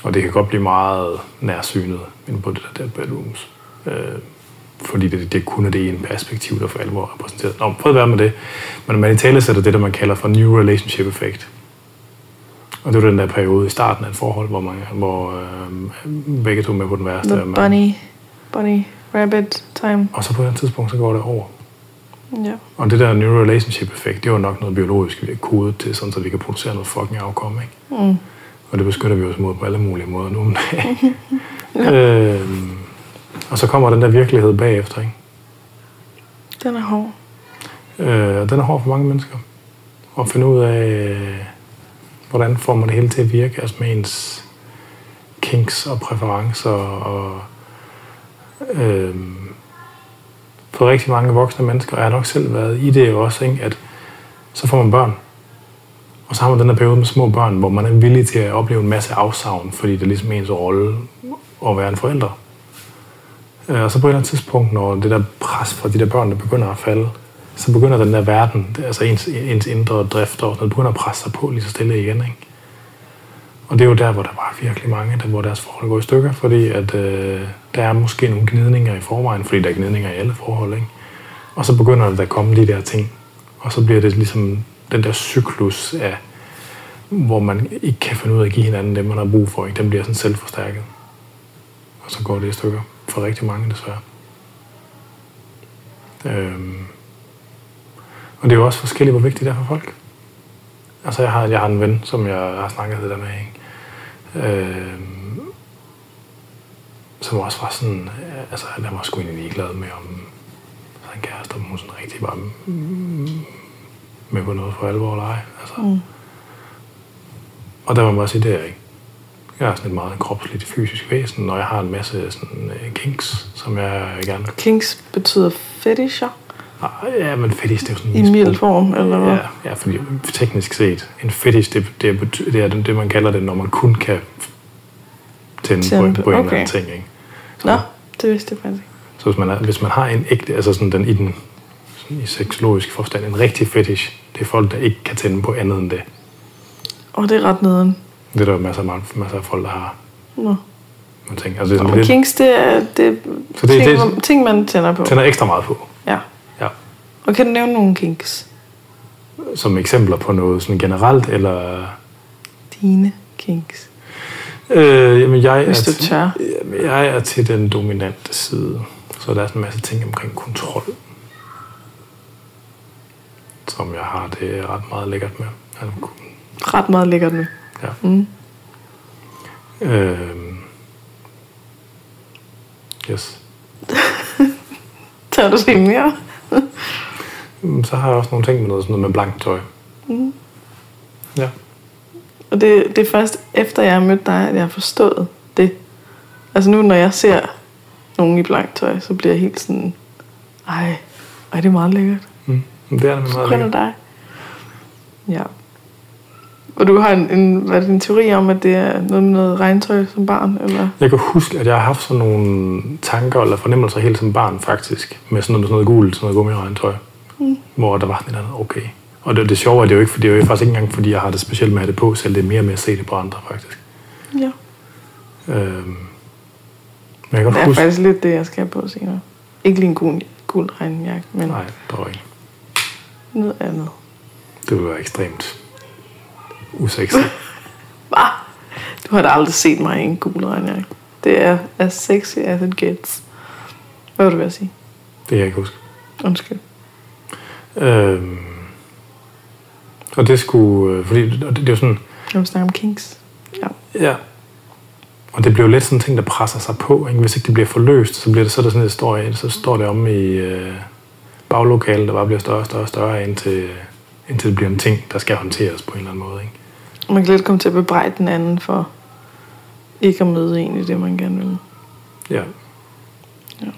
og det kan godt blive meget nærsynet inde på det der bedrooms. Øh, fordi det, det kun er det ene perspektiv, der for alvor er repræsenteret. Nå, prøv at være med det. Men man i tale sætter det, der man kalder for new relationship effect. Og det var den der periode i starten af et forhold, hvor, man, hvor øh, begge to med på den værste. The man- bunny, bunny rabbit time. Og så på et tidspunkt, så går det over. Ja. Og det der new relationship effekt, det var nok noget biologisk, vi er kodet til, sådan, så vi kan producere noget fucking afkom, ikke? Mm. Og det beskytter vi os mod på alle mulige måder nu om dagen. øhm, og så kommer den der virkelighed bagefter, ikke? Den er hård. Øh, og den er hård for mange mennesker. At finde ud af, hvordan får man det hele til at virke, altså med ens kinks og præferencer og øh, for rigtig mange voksne mennesker, og jeg har nok selv været i det også, ikke? at så får man børn. Og så har man den her periode med små børn, hvor man er villig til at opleve en masse afsavn, fordi det er ligesom ens rolle at være en forælder. Øh, og så på et eller andet tidspunkt, når det der pres fra de der børn, der begynder at falde, så begynder den der verden, altså ens, ens indre drifter, og den begynder at presse sig på lige så stille igen. Ikke? Og det er jo der, hvor der var virkelig mange, der, hvor deres forhold går i stykker, fordi at, øh, der er måske nogle gnidninger i forvejen, fordi der er gnidninger i alle forhold. Ikke? Og så begynder der at komme de der ting, og så bliver det ligesom den der cyklus af, hvor man ikke kan finde ud af at give hinanden det, man har brug for. Ikke? Den bliver sådan selvforstærket. Og så går det i stykker for rigtig mange desværre. Øhm. Og det er jo også forskelligt, hvor vigtigt det er for folk. Altså jeg har, jeg har en ven, som jeg har snakket det der med, ikke? Øhm. som også var sådan, altså han var sgu egentlig ligeglad med, om en kæreste, om hun sådan rigtig var med på noget for alvor eller ej. Altså. Mm. Og der må man bare sige, det er jeg ikke. Jeg er sådan et meget kropsligt fysisk væsen, og jeg har en masse sådan, uh, kinks, som jeg gerne... Kinks betyder fetisher Ah, Ja, men fetish, det er jo sådan i mild form, eller hvad? Ja, ja, fordi teknisk set, en fetish, det, det, er, det er det, man kalder det, når man kun kan tænde, Tænde på, på- en eller anden ting. Ikke? Nå, det vidste jeg faktisk. Så hvis man, er, hvis man har en ægte, altså sådan den i den sådan i seksologisk forstand, en rigtig fetish, det er folk, der ikke kan tænde på andet end det. Åh, det er ret nederen. Det er der masser af, masser af folk, der har. Nå. Man tænker, altså det er lidt, kinks, det er, det Så det ting, det- hvor- ting, man tænder på. tænder ekstra meget på. Ja. Ja. Og kan du nævne nogle kinks? Som eksempler på noget sådan generelt, eller... Dine kinks. Øh, jamen, jeg Hvis er du til, tør. Jamen, jeg er til den dominante side. Så der er sådan en masse ting omkring kontrol. Som jeg har det ret meget lækkert med. Ret meget lækkert nu. Ja. Mm. Øh, yes. Tør du se mere? Mm, Så har jeg også nogle ting med noget, sådan noget med blankt tøj. Mm. Ja. Og det, det er først efter jeg har mødt dig, at jeg har forstået det. Altså nu, når jeg ser nogen i blankt tøj, så bliver jeg helt sådan, ej, ej det er meget lækkert. Mm. Det er nemlig meget lækkert. dig. Ja. Og du har en, en, hvad er det, en teori om, at det er noget med noget regntøj som barn? Eller? Jeg kan huske, at jeg har haft sådan nogle tanker eller fornemmelser helt som barn faktisk, med sådan noget, sådan noget gult, sådan noget gummiregntøj, mm. hvor der var sådan et eller andet, okay. Og det, det sjove er det jo ikke, for det er jo faktisk ikke engang, fordi jeg har det specielt med at have det på selv, det er mere med at se det på andre faktisk. Ja. Øhm. Men jeg kan Det er huske... faktisk lidt det, jeg skal have på senere. Ikke lige en gul, gul regnjakke, men Nej, var ikke. noget andet. Det ville være ekstremt usexet. Hva? Du har da aldrig set mig i en gul regnjakke. Det er as sexy as it gets. Hvad vil du være at sige? det kan jeg ikke huske. Undskyld. Øhm. Og det skulle... øh, Fordi det, det er jo sådan... Jeg vil snakke om kinks. Ja. Ja. Og det bliver jo lidt sådan en ting, der presser sig på. Ikke? Hvis ikke det bliver forløst, så bliver det så er der sådan et story, så står det om i øh, baglokalet, der bare bliver større og større og større, indtil, indtil det bliver en ting, der skal håndteres på en eller anden måde. Ikke? Man kan lidt komme til at bebrejde den anden for ikke at møde en i det, man gerne vil. Ja. Ja.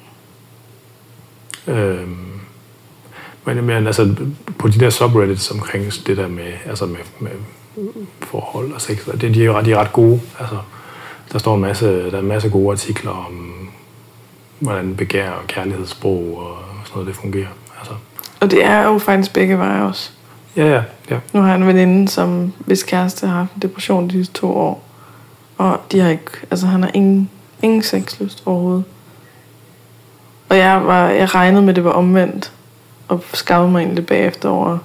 Øhm, men, men altså, på de der subreddits omkring det der med, altså med, med forhold og sex, det, de, er ret, de er ret gode. Altså, der står en masse, der er en masse gode artikler om, hvordan begær og kærlighedssprog og sådan noget, det fungerer. Altså, Og det er jo faktisk begge veje også. Ja, ja, ja. Nu har jeg en veninde, som hvis kæreste har haft en depression de sidste to år. Og de har ikke, altså han har ingen, ingen sexlyst overhovedet. Og jeg, var, jeg regnede med, at det var omvendt. Og skammede mig egentlig bagefter over,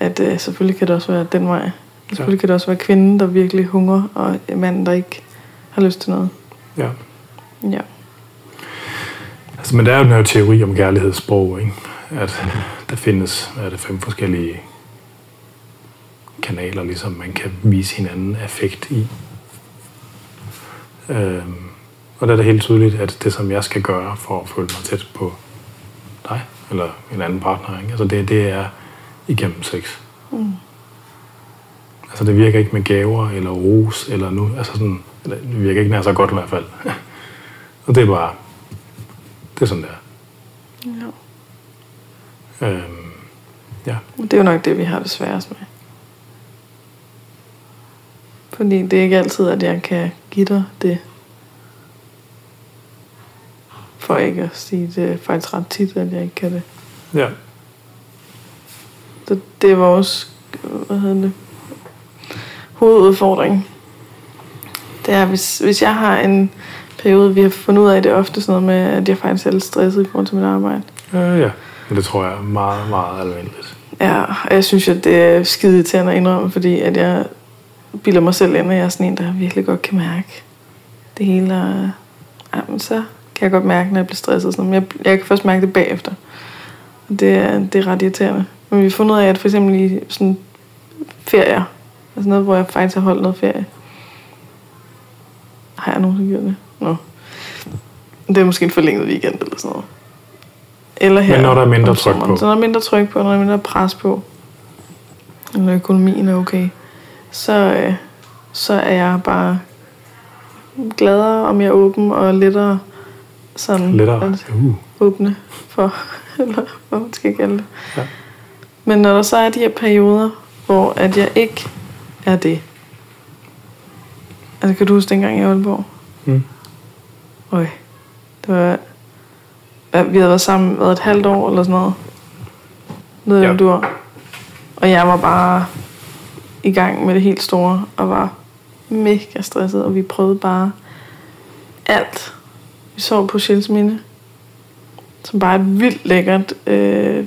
at øh, selvfølgelig kan det også være den vej. Selvfølgelig kan det også være kvinden, der virkelig hungrer, og manden, der ikke har lyst til noget. ja. Ja. Altså, men der er jo den her teori om kærlighedssprog, ikke? at der findes er det fem forskellige kanaler, ligesom man kan vise hinanden affekt i. Øhm, og der er det helt tydeligt, at det, som jeg skal gøre for at føle mig tæt på dig, eller en anden partner, ikke? Altså det, det er igennem sex. Mm. Altså det virker ikke med gaver, eller ros, eller nu, altså sådan, det virker ikke nær så godt i hvert fald. og det er bare, det er sådan der. ja. Øhm, ja. Det er jo nok det, vi har det sværest med. Fordi det er ikke altid, at jeg kan give dig det. For ikke at sige det faktisk ret tit, at jeg ikke kan det. ja. Så det er vores, hvad hedder det, hovedudfordring. Det er, hvis, hvis jeg har en periode, vi har fundet ud af, det er ofte sådan noget med, at jeg faktisk er lidt stresset i forhold til mit arbejde. Øh, ja. Men det tror jeg er meget, meget almindeligt. Ja, og jeg synes, at det er skide til at indrømme, fordi at jeg bilder mig selv ind, at jeg er sådan en, der virkelig godt kan mærke det hele. Og, ja, men så kan jeg godt mærke, når jeg bliver stresset. Sådan. Men jeg, jeg kan først mærke det bagefter. Og det, er, det er ret irriterende. Men vi har fundet ud af, at for eksempel i sådan ferier, altså noget, hvor jeg faktisk har holdt noget ferie. Har jeg nogensinde gjort det? Nå. Det er måske en forlænget weekend eller sådan noget. Eller her Men når der er mindre tryk på. Så når der er mindre tryk på, når der er mindre pres på, når økonomien er okay, så, øh, så er jeg bare gladere og mere åben og lettere sådan Lettere. at Uh. åbne for, eller hvad man skal kalde det. Ja. Men når der så er de her perioder, hvor at jeg ikke er det. Altså kan du huske dengang i Aalborg? Mm. Øj, det var... Ja, vi havde været sammen været et halvt år eller sådan noget. Noget Ja. du Og jeg var bare i gang med det helt store, og var mega stresset, og vi prøvede bare alt. Vi sov på Sjælsminde, som bare er et vildt lækkert øh,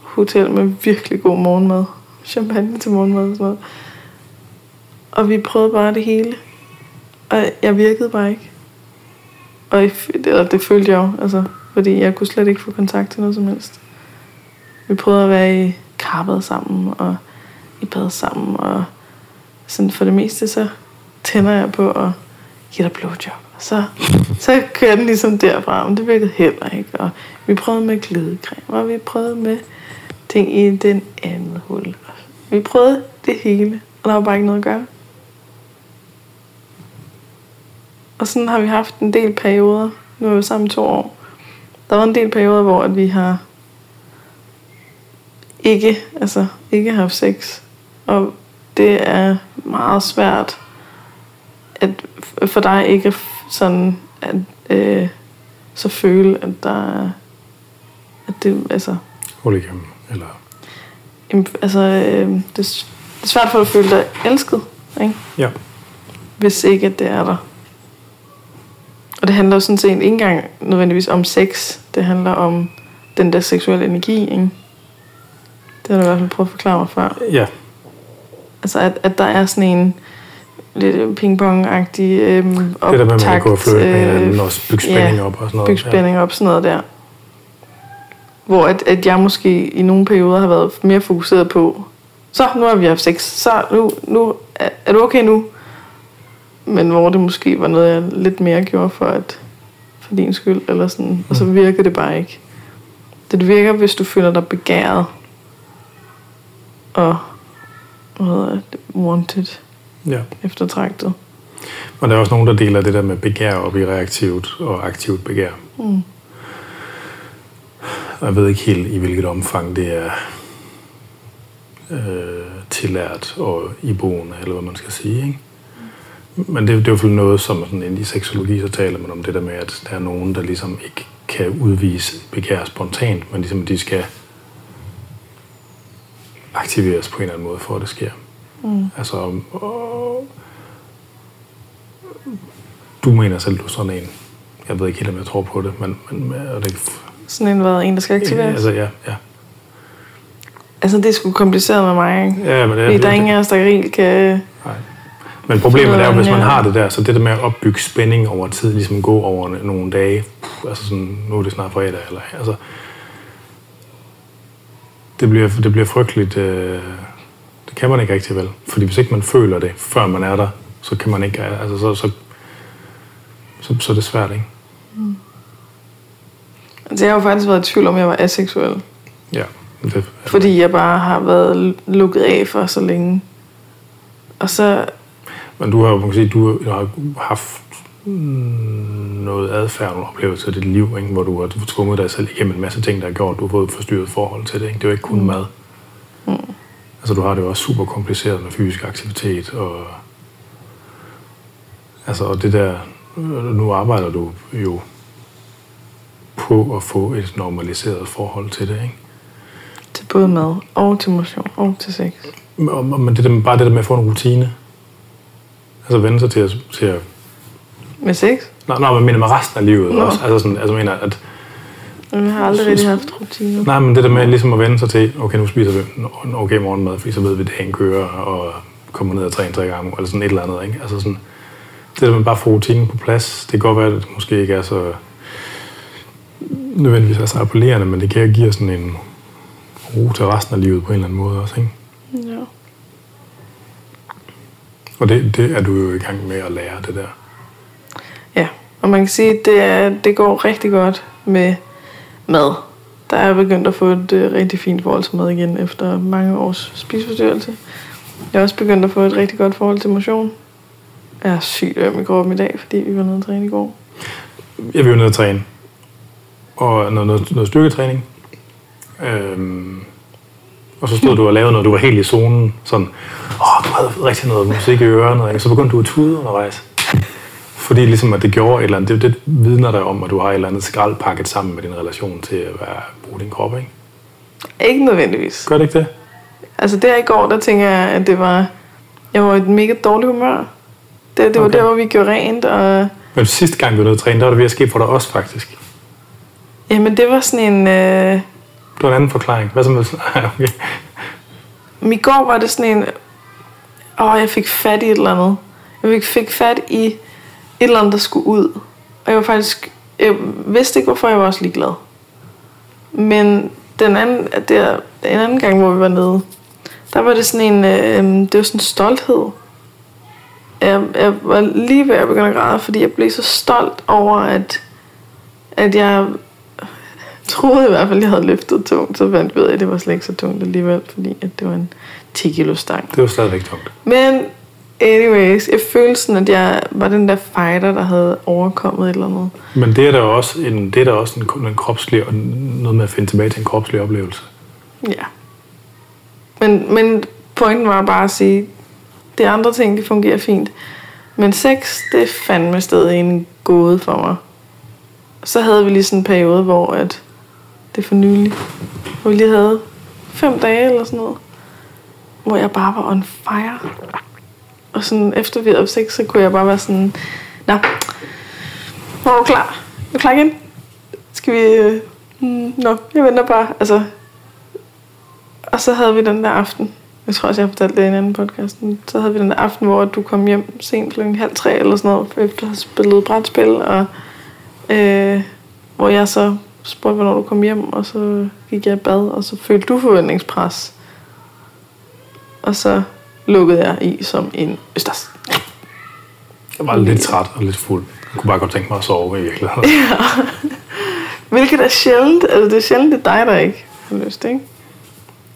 hotel med virkelig god morgenmad. Champagne til morgenmad og sådan noget. Og vi prøvede bare det hele. Og jeg virkede bare ikke. Og jeg, eller det følte jeg jo, altså, fordi jeg kunne slet ikke få kontakt til noget som helst. Vi prøvede at være i karpet sammen, og i bad sammen, og sådan for det meste, så tænder jeg på at give dig blowjob. Så, så kører den ligesom derfra, men det virkede heller ikke. Og vi prøvede med glidecreme, og vi prøvede med ting i den anden hul. Vi prøvede det hele, og der var bare ikke noget at gøre. Og sådan har vi haft en del perioder. Nu er vi sammen to år. Der var en del perioder, hvor at vi har ikke, altså ikke haft sex. Og det er meget svært at for dig ikke sådan at øh, så føle, at der er at det, altså, Hul igennem. Eller, altså øh, det, er det er svært for at føle dig elsket, ikke? ja. hvis ikke at det er der. Og det handler jo sådan set ikke engang nødvendigvis om sex. Det handler om den der seksuelle energi, ikke? Det har du i hvert fald prøvet at forklare mig før. Ja. Altså, at, at der er sådan en lidt pingpong-agtig øhm, Det der med, at man kan gå og flytte med hinanden og bygge spænding ja, op og sådan noget. bygge spænding op, sådan noget der. Hvor at, at jeg måske i nogle perioder har været mere fokuseret på, så nu har vi haft sex, så nu, nu er, er du okay nu? Men hvor det måske var noget, jeg lidt mere gjorde for, at, for din skyld, eller sådan, og så virker det bare ikke. Det virker, hvis du føler dig begæret, og hvad hedder det, wanted, Ja. eftertragtet. Og der er også nogen, der deler det der med begær op i reaktivt og aktivt begær. Mm. Og jeg ved ikke helt, i hvilket omfang det er øh, tillært og iboende, eller hvad man skal sige. Ikke? Men det, det er jo noget, som sådan i seksologi, så taler man om det der med, at der er nogen, der ligesom ikke kan udvise begær spontant, men ligesom de skal aktiveres på en eller anden måde, for at det sker. Mm. Altså, og, du mener selv, du er sådan en. Jeg ved ikke helt, om jeg tror på det, men, men og det, Sådan en, hvad, en, der skal aktiveres. altså, ja, ja. Altså, det er sgu kompliceret med mig, ikke? ja men det, Fordi det, der er ingen af os, der helt kan... Nej. Men problemet er jo, hvis man har det der, så det der med at opbygge spænding over tid, ligesom gå over nogle dage, puh, altså sådan, nu er det snart fredag, eller, altså, det bliver, det bliver frygteligt, øh, det kan man ikke rigtig vel, fordi hvis ikke man føler det, før man er der, så kan man ikke, altså, så, så, så, så er det svært, ikke? Altså, jeg har jo faktisk været i tvivl om, jeg var aseksuel. Ja. Det, Fordi jeg bare har været lukket af for så længe. Og så... Men du har jo, man kan sige, du har haft noget adfærd, nogle oplevelser i dit liv, ikke? hvor du har tvunget dig selv igennem en masse ting, der har gjort, du har fået et forstyrret forhold til det. Ikke? Det er jo ikke kun mm. mad. Mm. Altså, du har det jo også super kompliceret med fysisk aktivitet, og, altså, og det der, nu arbejder du jo på at få et normaliseret forhold til det, ikke? Til både mad og til motion og til sex. Men det der, bare det der med at få en rutine. Altså vende sig til at, til at med sex? Nej, nej, men mener med resten af livet Nå. også. Altså, sådan, altså mener, at... Jeg har aldrig rigtig haft rutiner. Nej, men det der med ligesom at vende sig til, okay, nu spiser vi en okay morgenmad, fordi så ved vi, at dagen kører, og kommer ned og træner tre gange, eller sådan et eller andet, ikke? Altså sådan, det der med bare at få rutinen på plads, det kan godt være, at det måske ikke er så nødvendigvis er så appellerende, men det kan give sådan en ro til resten af livet på en eller anden måde også, ikke? Ja. Og det, det er du jo i gang med at lære, det der. Ja, Og man kan sige, at det, er, det går rigtig godt med mad. Der er begyndt at få et øh, rigtig fint forhold til mad igen efter mange års spiseforstyrrelse. Jeg har også begyndt at få et rigtig godt forhold til motion. Jeg er sygt øm i kroppen i dag, fordi vi var nede at træne i går. Jeg vil jo ned at træne. Og noget, noget, noget styrketræning. Øhm, og så stod du og lavede noget, du var helt i zonen. Sådan, åh, du havde rigtig noget musik i ørerne. Og så begyndte du at tude undervejs. Fordi ligesom, at det gjorde et eller andet, det, det vidner der om, at du har et eller andet skrald pakket sammen med din relation til at være, bruge din krop, ikke? Ikke nødvendigvis. Gør det ikke det? Altså der i går, der tænker jeg, at det var, jeg var i et mega dårligt humør. Det, det var okay. der, hvor vi gjorde rent. Og... Men sidste gang, du var nede at træne, der var det ved at ske for dig også, faktisk. Jamen, det var sådan en... Øh... Det var en anden forklaring. Hvad så med okay. Men i går var det sådan en... Åh, jeg fik fat i et eller andet. Jeg fik fat i et eller andet, der skulle ud. Og jeg var faktisk... Jeg vidste ikke, hvorfor jeg var også ligeglad. Men den anden, der, en anden gang, hvor vi var nede, der var det sådan en, øh, det var sådan en stolthed. Jeg, jeg var lige ved at begynde at græde, fordi jeg blev så stolt over, at, at jeg troede i hvert fald, at jeg havde løftet tungt, så fandt jeg ud af, at det var slet ikke så tungt alligevel, fordi at det var en 10 kilo stang. Det var stadigvæk tungt. Men Anyways, jeg følte sådan, at jeg var den der fighter, der havde overkommet et eller andet. Men det er da også en, det er da også en, en kropslig, noget med at finde tilbage til en kropslig oplevelse. Ja. Men, men pointen var bare at sige, det andre ting, det fungerer fint. Men sex, det er fandme stadig en gåde for mig. Så havde vi lige sådan en periode, hvor at det for nylig, hvor vi lige havde fem dage eller sådan noget, hvor jeg bare var on fire. Og sådan, efter vi havde sex, så kunne jeg bare være sådan, Nå, hvor er du klar? Er du klar igen? Skal vi... Øh, mm, nå, jeg venter bare. Altså, og så havde vi den der aften. Jeg tror også, jeg har fortalt det i en anden podcast. Så havde vi den der aften, hvor du kom hjem sent kl. halv tre eller sådan noget, efter at have spillet brætspil. Og, øh, hvor jeg så spurgte, hvornår du kom hjem, og så gik jeg i bad, og så følte du forventningspres. Og så lukkede jeg i som en østers. Jeg var lidt træt og lidt fuld. Jeg kunne bare godt tænke mig at sove i virkeligheden. Ja. Hvilket er sjældent. Altså, det er sjældent, det er dig, der ikke har lyst, ikke?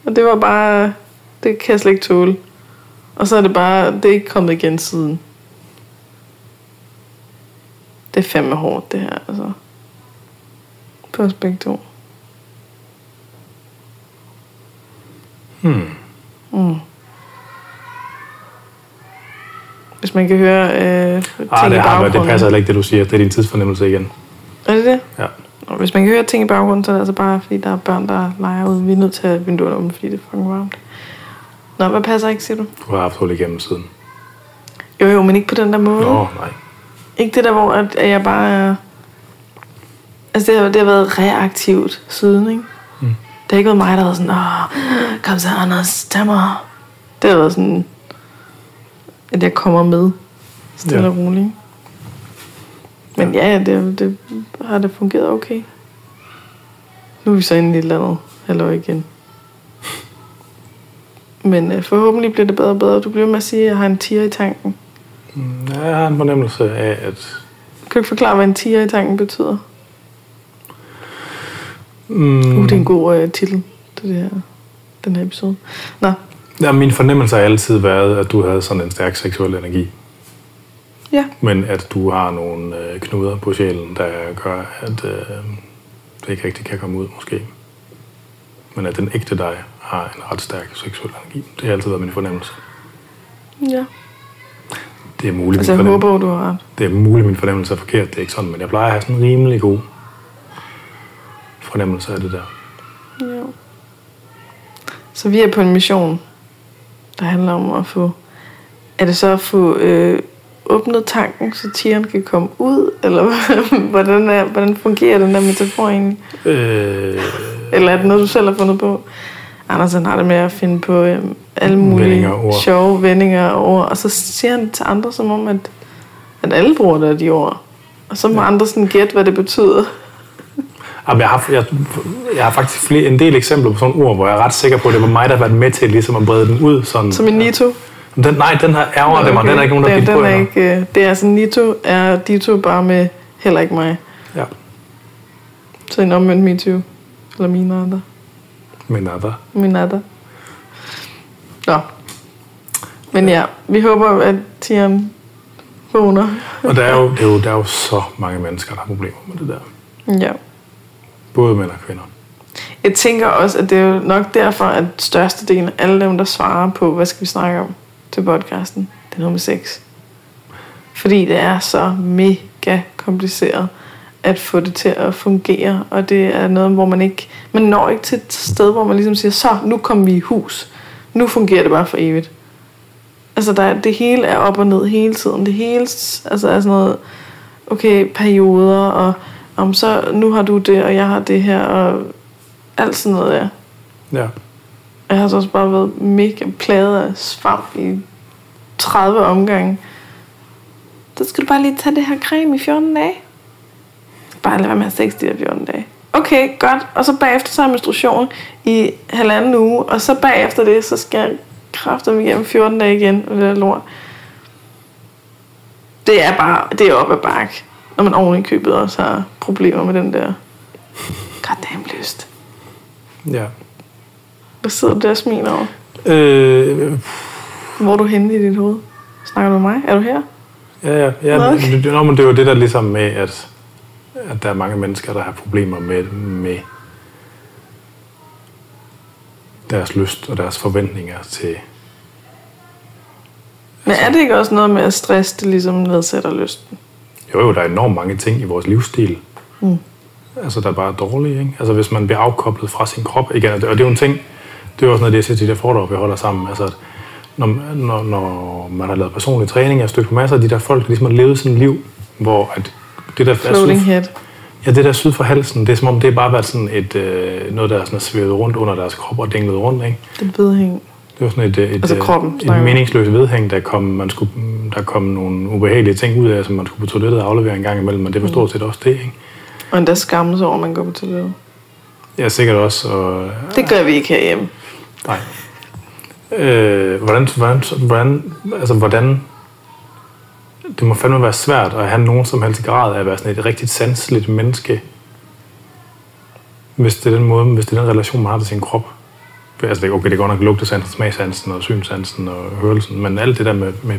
Og det var bare... Det kan jeg slet ikke tåle. Og så er det bare... Det er ikke kommet igen siden. Det er fandme hårdt, det her, altså. På os begge to. Hmm. Mm. Hvis man kan høre øh, ting ah, det, i baggrunden. det passer heller ikke, det du siger. Det er din tidsfornemmelse igen. Er det det? Ja. Og hvis man kan høre ting i baggrunden, så er det altså bare, fordi der er børn, der leger ude. Vi er nødt til at vinduerne åbne, fordi det er fucking varmt. Nå, hvad passer ikke, siger du? Du har haft hul igennem siden. Jo, jo, men ikke på den der måde. Nå, nej. Ikke det der, hvor at, at jeg bare er... Altså, det har, det har været reaktivt siden, ikke? Mm. Det har ikke været mig, der har været sådan, åh, kom så, Anders, tag mig. Det har været sådan, at jeg kommer med stille ja. og roligt. Men ja, det, det har det fungeret okay. Nu er vi så inde i et eller andet halvår igen. Men uh, forhåbentlig bliver det bedre og bedre. Du bliver med at sige, at jeg har en tiger i tanken. Mm, ja, jeg har en fornemmelse af, at... Kan du ikke forklare, hvad en tiger i tanken betyder? Mm. Uh, det er en god uh, titel til det her, den her episode. Nå, Ja, min fornemmelse har altid været, at du havde sådan en stærk seksuel energi. Ja. Men at du har nogle øh, knuder på sjælen, der gør, at øh, det ikke rigtig kan komme ud, måske. Men at den ægte dig har en ret stærk seksuel energi. Det har altid været min fornemmelse. Ja. Det er muligt, Altså, min jeg fornemmelse, håber, du har ret. det er muligt, min fornemmelse er forkert. Det er ikke sådan, men jeg plejer at have sådan en rimelig god fornemmelse af det der. Ja. Så vi er på en mission, der handler om at få... Er det så at få øh, åbnet tanken, så tieren kan komme ud? Eller hvordan, er, hvordan fungerer den der metafor egentlig? Øh, Eller er det noget, du selv har fundet på? Anders han har det med at finde på øh, alle mulige Vendinger sjove vendinger og ord. Og så siger han til andre, som om, at, at alle bruger det, de ord. Og så må ja. andre sådan gætte, hvad det betyder. Jamen, jeg, har, jeg, jeg har faktisk flere, en del eksempler på sådan ord, hvor jeg er ret sikker på, at det var mig, der har været med til ligesom at brede den ud. Sådan, Som en Nito. Den, nej, den her ærger okay. det mig. Den er ikke nogen, der den, fik på den er ikke, øh, Det er altså Nito er Dito bare med heller ikke mig. Ja, Så en omvendt MeToo. Eller mine andre. men er der. Mine andre. Nå. Men ja, vi håber, at Tian vågner. Og der er, jo, det er jo, der er jo så mange mennesker, der har problemer med det der. Ja. Både mænd og kvinder. Jeg tænker også, at det er jo nok derfor, at størstedelen af alle dem, der svarer på, hvad skal vi snakke om til podcasten, det er nummer 6. Fordi det er så mega kompliceret at få det til at fungere, og det er noget, hvor man ikke, man når ikke til et sted, hvor man ligesom siger, så nu kommer vi i hus. Nu fungerer det bare for evigt. Altså, der, det hele er op og ned hele tiden. Det hele altså, er sådan noget, okay, perioder, og om så, nu har du det, og jeg har det her, og alt sådan noget, ja. Ja. Jeg har så også bare været mega plaget af svamp i 30 omgange. Så skal du bare lige tage det her creme i 14 dage. Bare lad være med at have sex de der 14 dage. Okay, godt. Og så bagefter så er menstruation i halvanden uge. Og så bagefter det, så skal jeg kræfte mig igennem 14 dage igen. Og det der lort. Det er bare, det er op ad bakke. Når man oven i købet også har problemer med den der goddamn lyst. ja. Hvad sidder du der og smiler over? Øh, Hvor er du henne i dit hoved? Snakker du med mig? Er du her? ja, ja. ja Nå, okay. det, men det er jo det der ligesom med, at, at der er mange mennesker, der har problemer med, med deres lyst og deres forventninger til... Men er det ikke også noget med, at stress det ligesom nedsætter lysten? Jo, jo, der er enormt mange ting i vores livsstil. Mm. Altså, der er bare dårlige, ikke? Altså, hvis man bliver afkoblet fra sin krop. Igen, og det og det er jo en ting, det er jo også noget, af det jeg siger til de der foredrag, vi holder sammen. Altså, at når, når, når man har lavet personlig træning, jeg har stødt på masser af de der folk, der ligesom har levet sådan et liv, hvor at det der er Floating syd, head. ja, det der syd for halsen, det er som om, det er bare været sådan et, øh, noget, der er sådan svævet rundt under deres krop og dinglet rundt, ikke? Det er vedhæng. Det var sådan et, et, Altså øh, kroppen, et meningsløst vedhæng, der kom, man skulle, der kom nogle ubehagelige ting ud af, som man skulle på toilettet og aflevere en gang imellem, men det var stort set også det, ikke? Og endda skamme sig over, at man går på toilettet. Ja, sikkert også. Og, Det gør vi ikke herhjemme. nej. Øh, hvordan, hvordan, hvordan, altså hvordan, det må fandme være svært at have nogen som helst grad af at være sådan et rigtig sanseligt menneske, hvis det er den måde, hvis det er den relation, man har til sin krop. Altså, det- okay, det går nok lugtesansen, smagsansen og synsansen og hørelsen, men alt det der med, med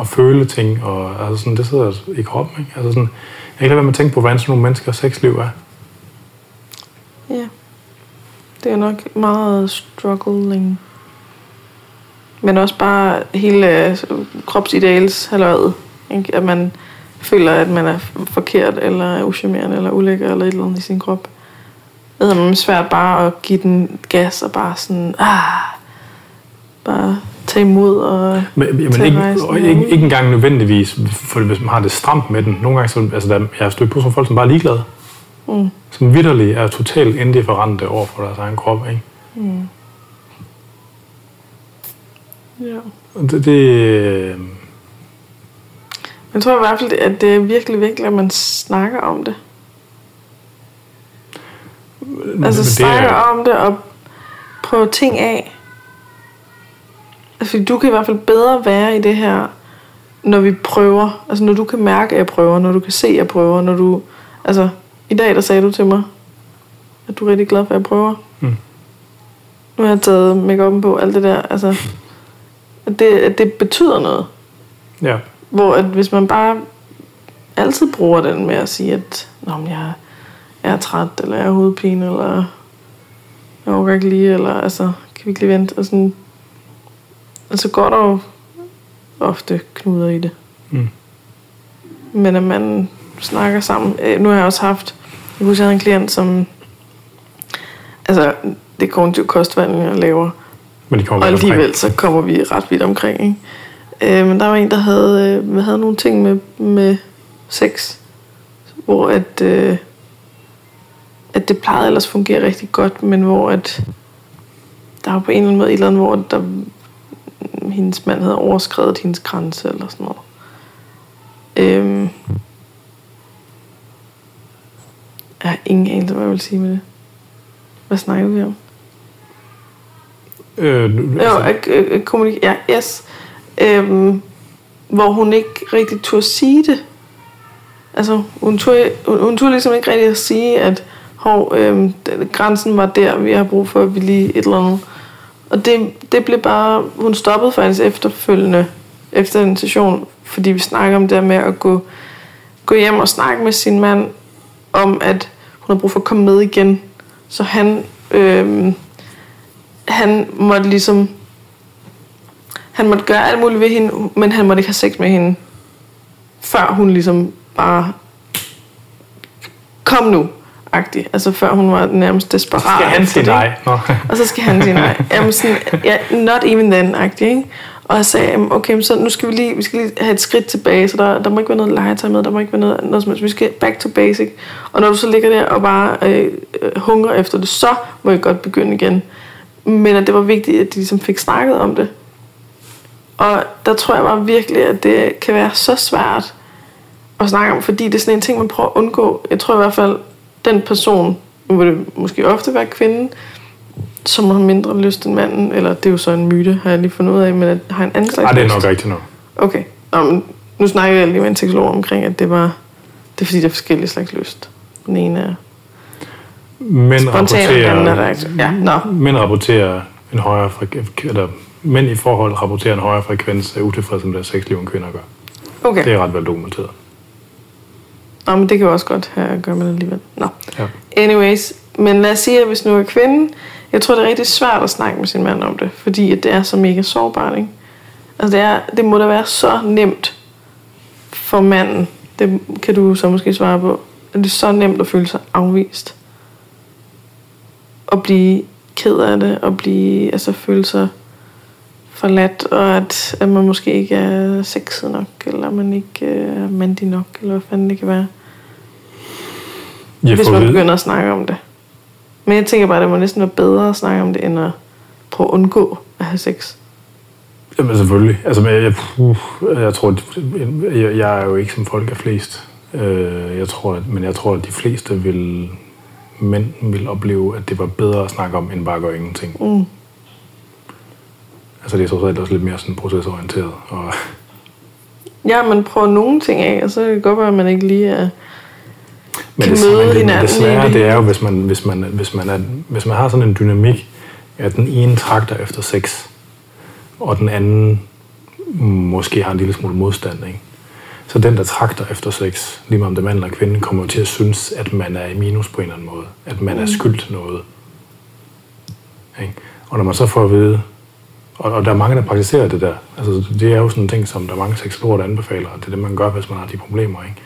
at føle ting, og altså sådan, det sidder i kroppen. Ikke? Altså sådan, jeg kan ikke lade være med at tænke på, hvordan sådan nogle mennesker sexliv er. Ja. Det er nok meget struggling. Men også bare hele altså, kropsideals halvøjet. Ikke? At man føler, at man er forkert, eller er uschammerende, eller ulækker, eller et eller andet i sin krop. Det er svært bare at give den gas, og bare sådan, ah, bare tage imod, og Men, jamen, ikke, og ikke, ikke engang nødvendigvis, for hvis man har det stramt med den. Nogle gange, så, altså, der, jeg har stødt på som folk, som bare er ligeglade. Mm. Som vidderligt er totalt indifferente over for deres egen krop. Ikke? ja. Og Det, det, øh, Jeg tror i hvert fald, at det er virkelig vigtigt, at man snakker om det. Altså det snakker er, om det og prøve ting af. Altså, du kan i hvert fald bedre være i det her, når vi prøver. Altså når du kan mærke, at jeg prøver, når du kan se, at jeg prøver, når du... Altså, i dag der sagde du til mig, at du er rigtig glad for, at jeg prøver. Mm. Nu har jeg taget make på, alt det der. Altså, at det, at det betyder noget. ja. Hvor at hvis man bare altid bruger den med at sige, at Nå, men jeg, jeg er træt, eller jeg har hovedpine, eller jeg overgår ikke lige, eller altså, kan vi ikke lige vente? Og sådan, altså går der jo ofte knuder i det. Mm. Men at man snakker sammen. Øh, Nu har jeg også haft, jeg husker, jeg havde en klient, som, altså, det er kognitiv kostvandring, jeg laver. Men de kommer Og omkring. alligevel så kommer vi ret vidt omkring. Ikke? Øh, men der var en, der havde, øh, havde nogle ting med, med sex, hvor at, øh, at det plejede ellers at fungere rigtig godt, men hvor at der var på en eller anden måde et eller andet, hvor der, hendes mand havde overskrevet hendes grænse eller sådan noget. Øhm, jeg har ingen anelse, hvad jeg vil sige med det. Hvad snakker vi om? Øh, nu- Jo, altså, øh, øh, kommunik- ja, yes. Øhm, hvor hun ikke rigtig turde sige det. Altså, hun turde, hun, hun turde ligesom ikke rigtig at sige, at hov, øh, grænsen var der, vi har brug for, at vi lige et eller andet. Og det, det blev bare, hun stoppede faktisk efterfølgende, efter en session, fordi vi snakker om det der med at gå, gå hjem og snakke med sin mand, om at hun har brug for at komme med igen. Så han, øh, han måtte ligesom han måtte gøre alt muligt ved hende, men han måtte ikke have sex med hende, før hun ligesom bare kom nu, agtig. Altså før hun var nærmest desperat. skal han sige nej. Nå. Og så skal han sige nej. Jamen sådan, ja, not even then, agtig, ikke? Og jeg sagde, okay, så nu skal vi lige, vi skal lige have et skridt tilbage, så der, der må ikke være noget legetøj med, der må ikke være noget, noget som helst. Vi skal back to basic. Og når du så ligger der og bare øh, øh, hungrer efter det, så må jeg godt begynde igen. Men at det var vigtigt, at de ligesom fik snakket om det. Og der tror jeg bare virkelig, at det kan være så svært at snakke om, fordi det er sådan en ting, man prøver at undgå. Jeg tror i hvert fald, den person, nu vil det måske ofte være kvinden, som har mindre lyst end manden, eller det er jo så en myte, har jeg lige fundet ud af, men at har en anden slags Ej, det er lyst. nok rigtigt nok. Okay. Nå, men nu snakker jeg lige med en seksolog omkring, at det var, det er fordi, der er forskellige slags lyst. Den ene er Mænd spontan, og den anden er rapporterer, reaktion. Ja, nå. mænd rapporterer en højere frekvens, eller mænd i forhold rapporterer en højere frekvens af utilfredshed med deres sexliv, end kvinder gør. Okay. Det er ret vel dokumenteret. Nå, men det kan jo også godt have at gøre med det alligevel. Nå. Ja. Anyways, men lad os sige, at hvis nu er kvinden, jeg tror, det er rigtig svært at snakke med sin mand om det, fordi at det er så mega sårbart, ikke? Altså, det, er, det må da være så nemt for manden, det kan du så måske svare på, at det er så nemt at føle sig afvist. Og blive ked af det, og blive, altså føle sig forladt, og at, at man måske ikke er sexet nok, eller man ikke er mandig nok, eller hvad fanden det kan være Jeg hvis man begynder at snakke om det. Men jeg tænker bare, at det må næsten være bedre at snakke om det, end at prøve at undgå at have sex. Jamen selvfølgelig. Altså, men jeg, jeg, puh, jeg tror, jeg, jeg er jo ikke som folk er flest. Øh, jeg tror, at, men jeg tror, at de fleste vil, mænd vil opleve, at det var bedre at snakke om, end bare at gøre ingenting. Mm. Altså det er trods alt også lidt mere sådan procesorienteret. Og, Ja, man prøver nogle ting af, og så kan det godt være, at man ikke lige er... men Kan det, møde hinanden i det. er jo, hvis man, hvis, man, hvis, man er, hvis man har sådan en dynamik, at den ene trakter efter sex, og den anden måske har en lille smule modstand, ikke? Så den, der trakter efter sex, lige meget om det er mand eller kvinde, kommer jo til at synes, at man er i minus på en eller anden måde. At man er skyld til noget. Ikke? Og når man så får at vide, og, og der er mange, der praktiserer det der. Altså, det er jo sådan en ting, som der er mange seksologer, der anbefaler, og det er det, man gør, hvis man har de problemer. Ikke?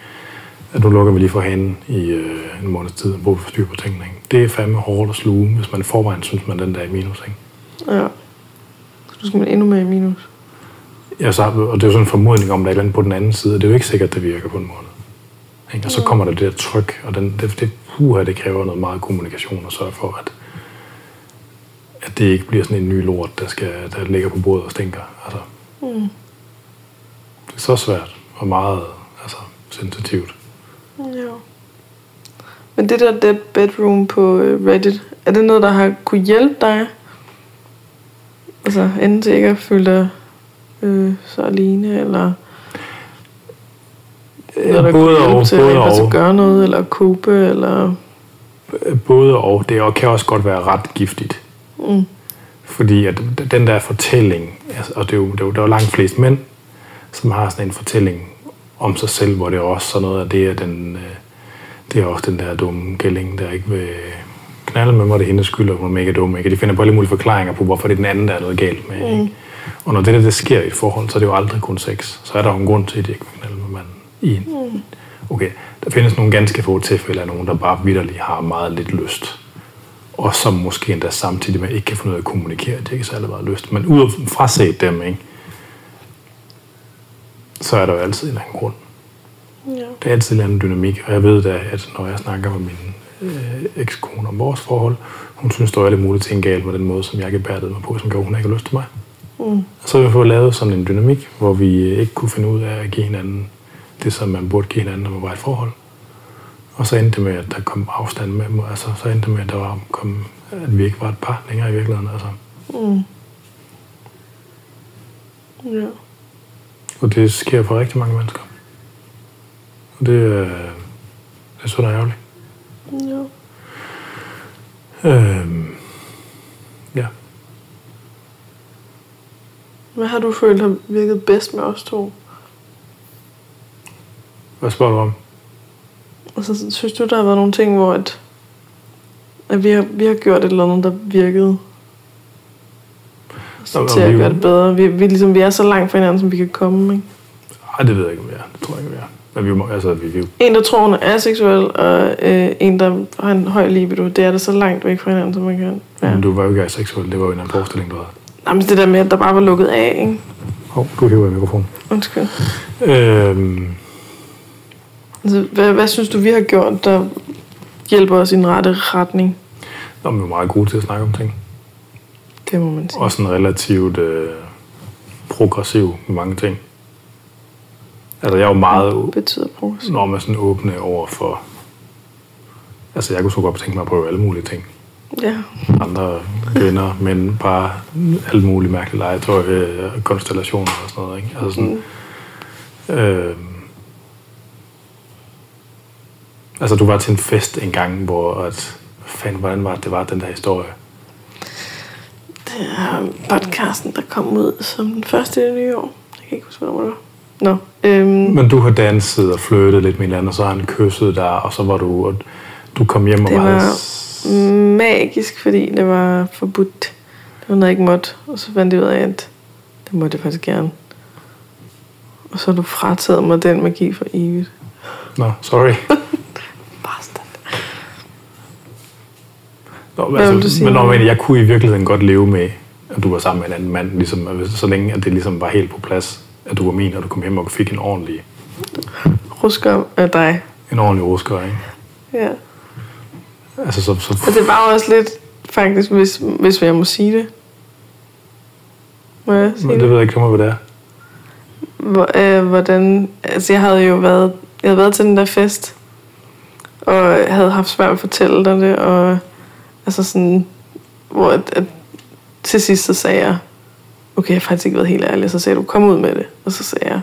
At nu lukker vi lige for hanen i øh, en måneds tid, og bruger for styr på tingene. Ikke? Det er fandme hårdt at sluge, hvis man i forvejen synes, man den der er i minus. Ikke? Ja. Så nu skal man endnu mere i minus. Ja, så, og det er jo sådan en formodning om, at der er et eller andet på den anden side, og det er jo ikke sikkert, det virker på en måned. Ikke? Og så kommer der det der tryk, og den, det, det, puha, det kræver noget meget kommunikation at sørge for, at, at det ikke bliver sådan en ny lort, der, skal, der ligger på bordet og stinker. Altså, Mm. det er så svært og meget altså, sensitivt. Men det der dead bedroom på øh, Reddit, er det noget, der har kunne hjælpe dig? Altså, enten til ikke at føle dig øh, så alene, eller noget, der både kunne og, til både faktisk og. at gøre noget, eller kope, eller... Både og. Det er- kan også godt være ret giftigt. Mm. Fordi at den der fortælling, altså, og det er, jo, det, er jo, der er jo langt flest mænd, som har sådan en fortælling om sig selv, hvor det er også sådan noget af det, at den, øh, det er også den der dumme gælling, der ikke vil knalde med mig, det er hendes skyld, og hun er mega dum. Ikke? De finder på alle mulige forklaringer på, hvorfor det er den anden, der er noget galt med. Ikke? Og når det der, det sker i et forhold, så er det jo aldrig kun sex. Så er der jo en grund til, at de ikke vil knalde med manden. I en. Okay, der findes nogle ganske få tilfælde af nogen, der bare vidderligt har meget lidt lyst. Og som måske endda samtidig med ikke kan finde ud af at kommunikere, det er ikke særlig meget lyst. Men ud fra set dem, ikke? så er der jo altid en anden grund. Ja. Det er altid en anden dynamik, og jeg ved da, at når jeg snakker med min øh, ekskone om vores forhold, hun synes, der er alle mulige ting galt med den måde, som jeg gebærdede mig på, som gjorde, hun ikke har lyst til mig. Mm. Og så har vi fået lavet sådan en dynamik, hvor vi ikke kunne finde ud af at give hinanden det, som man burde give hinanden, når man var i et forhold. Og så endte det med, at der kom afstand med dem. Altså, så endte det med, at, der var, kom, at vi ikke var et par længere i virkeligheden. Altså. Mm. Ja. Og det sker for rigtig mange mennesker. Det, er- det er sådan ærgerligt. Ja. Øhm, ja. Hvad har du følt har virket bedst med os to? Hvad spørger du om? Altså, synes du, der har været nogle ting, hvor at, at vi, har, vi har gjort et eller andet, der virkede Nå, altså, til og at vi- gøre det bedre? Vi, vi, ligesom, vi er så langt fra hinanden, som vi kan komme. Ikke? Ej, det ved jeg ikke, om jeg er. Det tror jeg ikke, vi er. Men vi, må, altså, vi, vi, En, der tror, hun er aseksuel, og øh, en, der har en høj libido, det er det så langt væk fra hinanden, som man kan. ja. Ja. men du var jo ikke seksuel. Det var jo en anden forestilling, du havde. Nej, men det der med, at der bare var lukket af, ikke? Hov, du hiver i mikrofonen. Undskyld. Øhm, Altså, hvad, hvad synes du, vi har gjort, der hjælper os i den rette retning? Nå, men vi er meget gode til at snakke om ting. Det må man sige. Og sådan relativt øh, progressiv med mange ting. Altså, jeg er jo meget betyder progressiv. når man sådan åbne over for... Altså, jeg kunne så godt tænke mig at prøve alle mulige ting. Ja. Andre kvinder, men bare alle mulige mærkelige legetøj, øh, konstellationer og sådan noget. Ikke? Altså sådan, øh, altså, du var til en fest en gang, hvor... At, hvad fanden, hvordan var det, det var, den der historie? Det er podcasten, der kom ud som den første i det nye år. Jeg kan ikke huske, hvornår det var. Nå, øhm, Men du har danset og flyttet lidt med hinanden, og så har han kysset dig, og så var du... Og du kom hjem og det var... var magisk, fordi det var forbudt. Det var noget, jeg ikke måtte. Og så fandt jeg ud af, at det måtte jeg faktisk gerne. Og så har du frataget mig den magi for evigt. Nå, sorry. Bastard. Nå, men, Hvad vil du altså, sige? men, nå, men jeg kunne i virkeligheden godt leve med, at du var sammen med en anden mand, ligesom, hvis- så længe at det ligesom var helt på plads, at du var min, og du kom hjem og fik en ordentlig, Rusker af dig. en ordentlig rusker, ikke? Ja. Altså, så, så, Og det var også lidt, faktisk, hvis, hvis jeg må sige det. Må jeg sige men det ved jeg ikke, hvad det er. Hvor, øh, hvordan, altså jeg havde jo været, jeg havde været til den der fest, og havde haft svært ved at fortælle dig det, og altså sådan, hvor at, at til sidst så sagde jeg, okay, jeg har faktisk ikke været helt ærlig, så sagde du, kom ud med det, og så sagde jeg,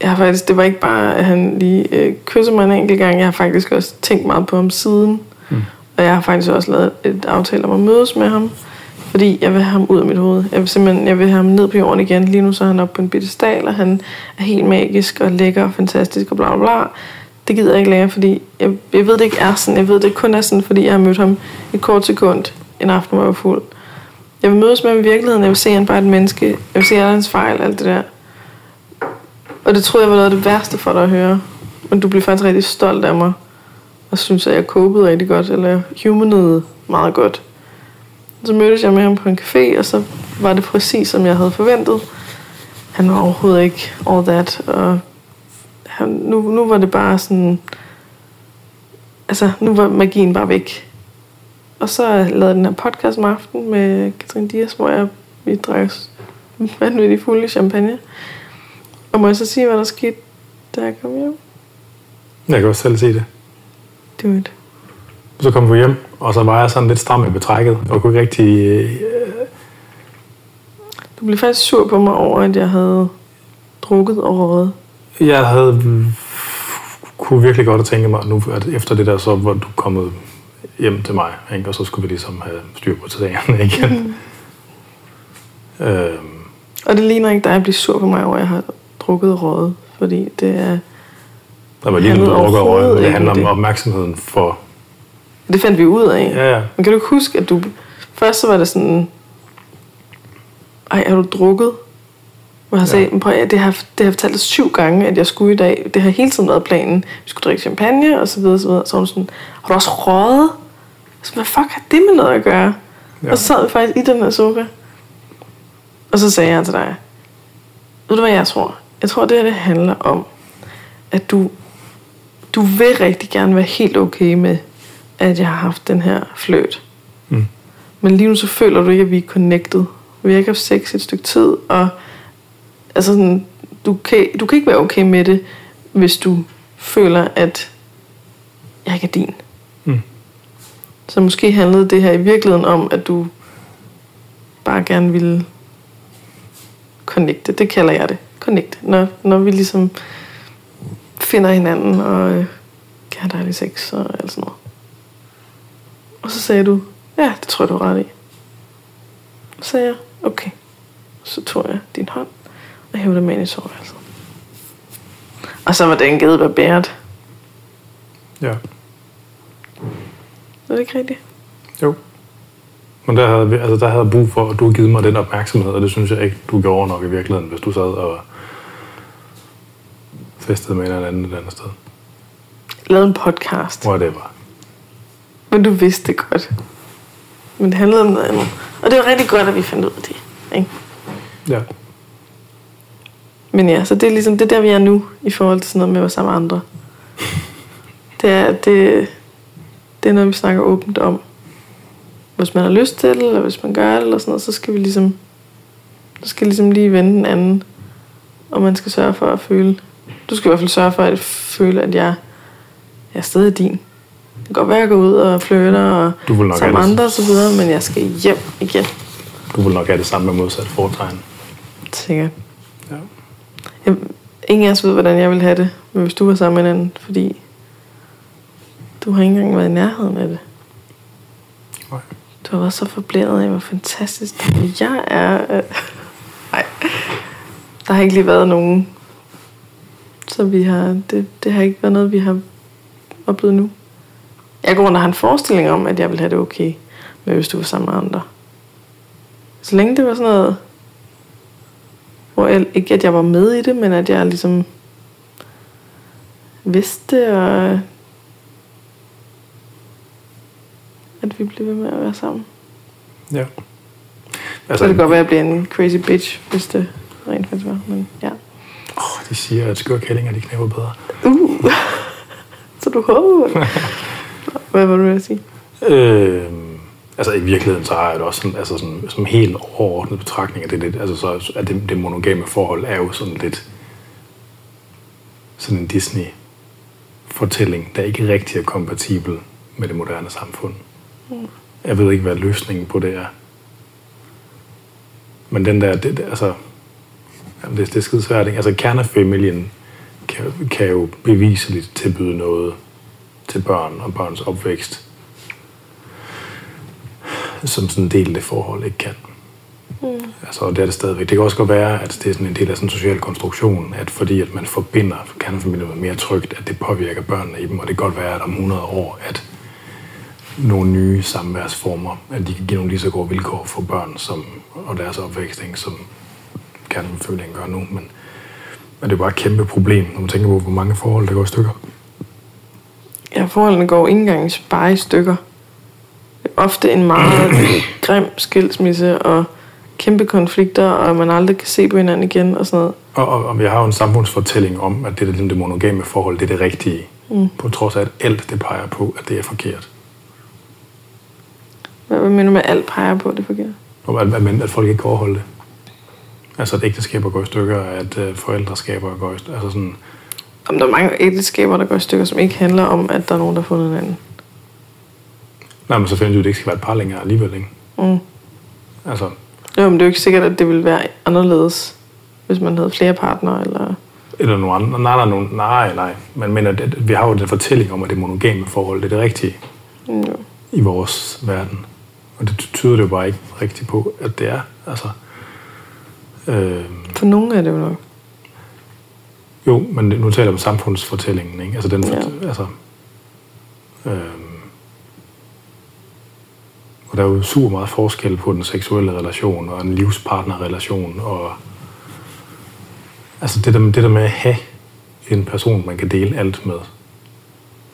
jeg har faktisk, det var ikke bare, at han lige øh, kyssede mig en enkelt gang, jeg har faktisk også tænkt meget på ham siden, Mm. og jeg har faktisk også lavet et aftale om at mødes med ham, fordi jeg vil have ham ud af mit hoved. Jeg vil simpelthen jeg vil have ham ned på jorden igen. Lige nu så er han oppe på en bitte stal, og han er helt magisk og lækker og fantastisk og bla bla bla. Det gider jeg ikke længere, fordi jeg, jeg ved, det ikke er sådan. Jeg ved, det kun er sådan, fordi jeg har mødt ham et kort sekund en aften, hvor jeg var fuld. Jeg vil mødes med ham i virkeligheden. Jeg vil se, at han bare er et menneske. Jeg vil se alle hans fejl, alt det der. Og det troede jeg var noget af det værste for dig at høre. Men du blev faktisk rigtig stolt af mig. Og synes, at jeg copede rigtig godt. Eller jeg humanede meget godt. Så mødtes jeg med ham på en café, og så var det præcis, som jeg havde forventet. Han var overhovedet ikke all that, og han, nu, nu var det bare sådan... Altså, nu var magien bare væk. Og så lavede jeg den her podcast om aftenen med Katrine Dias, hvor jeg, vi drak vanvittigt fulde champagne. Og må jeg så sige, hvad der skete, da jeg kom hjem? Jeg kan også selv se det. Det var et Så kom vi hjem, og så var jeg sådan lidt stram i betrækket, og kunne ikke rigtig... Øh, Du blev faktisk sur på mig over, at jeg havde drukket og røget. jeg havde kunne virkelig godt have tænkt mig, nu, at efter det der, så var du kommet hjem til mig, ikke? og så skulle vi ligesom have styr på sagerne igen. øhm, Og det ligner ikke dig at blive sur på mig over, at jeg har drukket og røget, fordi det er... Der var lige noget drukker og røg, overhovedet men det handler om det. opmærksomheden for... Det fandt vi ud af. Ja, ja. Men kan du ikke huske, at du... Først så var det sådan... Ej, har du drukket? Hvor jeg sagde, prøv, at det har, det har jeg fortalt syv gange, at jeg skulle i dag. Det har hele tiden været planen. Vi skulle drikke champagne, og så videre, og så videre. Så var hun sådan, har du også røget? Så hvad fuck har det med noget at gøre? Ja. Og så sad vi faktisk i den her sofa. Og så sagde jeg til dig, ved du hvad jeg tror? Jeg tror, det her det handler om, at du, du vil rigtig gerne være helt okay med, at jeg har haft den her fløjt. Mm. Men lige nu så føler du ikke, at vi er connected. Vi har ikke haft sex et stykke tid, og altså sådan, du, kan, du kan ikke være okay med det, hvis du føler, at jeg ikke er din. Mm. Så måske handlede det her i virkeligheden om, at du bare gerne ville connecte. Det kalder jeg det. Connecte. Når, når vi ligesom finder hinanden og øh, kan have dejlig sex og alt sådan noget. Og så sagde du, ja, det tror jeg, du er ret i. Så sagde jeg, okay. Så tog jeg din hånd og hævde med ind i soveværelset. Og så var den givet barberet. Ja. Er det ikke rigtigt? Jo. Men der havde, altså der havde jeg brug for, at du havde givet mig den opmærksomhed, og det synes jeg ikke, du gjorde nok i virkeligheden, hvis du sad og festede med en eller anden et andet sted. Lavet en podcast. Whatever. Men du vidste det godt. Men det handlede om noget andet. Og det var rigtig godt, at vi fandt ud af det. Ikke? Ja. Men ja, så det er ligesom det er der, vi er nu, i forhold til sådan noget med være sammen andre. Det er, det, det er noget, vi snakker åbent om. Hvis man har lyst til det, eller hvis man gør det, eller sådan noget, så skal vi ligesom, så skal ligesom lige vende den anden. Og man skal sørge for at føle, du skal i hvert fald sørge for at føle, at jeg, jeg er stadig din. Det kan godt være, at jeg går ud og flytter og Du vil nok sammen andre og så videre, men jeg skal hjem igen. Du vil nok have det samme med modsat foretegn. Sikkert. Ja. Jeg, ingen af os ved, hvordan jeg vil have det, men hvis du var sammen med hinanden, fordi du har ikke engang været i nærheden af det. Nej. Du har været så forblæret af, hvor fantastisk jeg er. Nej, der har ikke lige været nogen, så vi har, det, det har ikke været noget, vi har oplevet nu. Jeg går rundt og har en forestilling om, at jeg vil have det okay, med hvis du var sammen med andre. Så længe det var sådan noget, hvor jeg, ikke at jeg var med i det, men at jeg ligesom vidste, og at vi blev ved med at være sammen. Ja. Altså, så det kan godt være, at jeg bliver en crazy bitch, hvis det rent faktisk var. Men ja. åh, de siger, at skøre kællinger, de knæver bedre. Uh. så du håber. Hvad var du ved at sige? Øh, altså i virkeligheden, så har jeg det også sådan, altså sådan, som helt overordnet betragtning, at det, lidt, altså så, at det, det monogame forhold er jo sådan lidt sådan en Disney-fortælling, der ikke rigtig er kompatibel med det moderne samfund. Jeg ved ikke, hvad løsningen på det er. Men den der, det, det, altså, jamen det, det er skide svært, ikke? Altså kernefamilien kan, kan jo beviseligt tilbyde noget til børn og børns opvækst, som sådan en del af det forhold ikke kan. Mm. Altså, det er det stadigvæk. Det kan også godt være, at det er sådan en del af sådan en social konstruktion, at fordi at man forbinder kernefamilien med mere trygt, at det påvirker børnene i dem, og det kan godt være, at om 100 år, at nogle nye samværsformer, at de kan give nogle lige så gode vilkår for børn som, og deres opvækst, ikke, som kernefamilien gør nu. Men, men det er bare et kæmpe problem, når man tænker på, hvor mange forhold, der går i stykker. Ja, forholdene går ikke engang bare i stykker. Er ofte en meget grim skilsmisse og kæmpe konflikter, og man aldrig kan se på hinanden igen og sådan noget. Og, og, og vi har jo en samfundsfortælling om, at det, der, det monogame forhold, det er det rigtige. Mm. På trods af, at alt det peger på, at det er forkert. Hvad hvad mener du med, at alt peger på, det er forkert? Og at, at, at folk ikke kan overholde det. Altså, at ægteskaber går i stykker, at uh, forældreskaber går i stykker. Altså sådan, Om der er mange ægteskaber, der går i stykker, som ikke handler om, at der er nogen, der har fundet hinanden. nej, men så finder du, at det ikke skal være et par længere alligevel, ikke? Mm. Altså, Jo, men det er jo ikke sikkert, at det ville være anderledes, hvis man havde flere partnere, eller... eller nogle andre. Nej, nej, nej, nej, nej. Men, men at, at, vi har jo den fortælling om, at det monogame forhold, det er det rigtige Mm, jo. i vores verden. Og det tyder det jo bare ikke rigtigt på, at det er. Altså, øh, For nogle er det jo nok. Jo, men nu taler jeg om samfundsfortællingen, ikke? Altså den, Ja. altså, øhm, og der er jo super meget forskel på den seksuelle relation og en livspartnerrelation og altså det der, det der med at have en person, man kan dele alt med,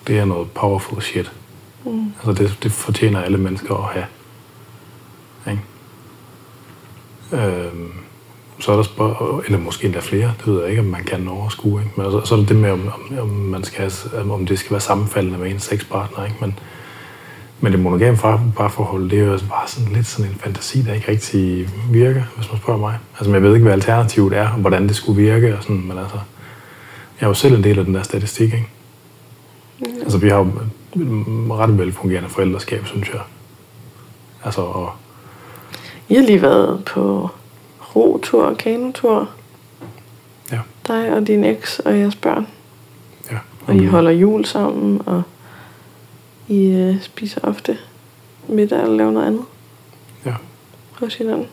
det er noget powerful shit. Mm. Altså det, det fortjener alle mennesker at have. Ikke? Øhm, så er der spørg- eller måske endda flere, det ved jeg ikke, om man kan overskue. Ikke? Men altså, så er det det med, om, om, man skal, om det skal være sammenfaldende med ens sexpartner. Ikke? Men, men det monogame par- parforhold, det er jo altså bare sådan lidt sådan en fantasi, der ikke rigtig virker, hvis man spørger mig. Altså, jeg ved ikke, hvad alternativet er, og hvordan det skulle virke, og sådan, men altså, jeg er jo selv en del af den der statistik, ikke? Altså, vi har jo et ret velfungerende forældreskab, synes jeg. Altså, og, I har lige været på rotur og kanotur. ja, Dig og din eks og jeres børn. ja. Og I holder jul sammen, og I øh, spiser ofte middag eller laver noget andet Ja. hos hinanden.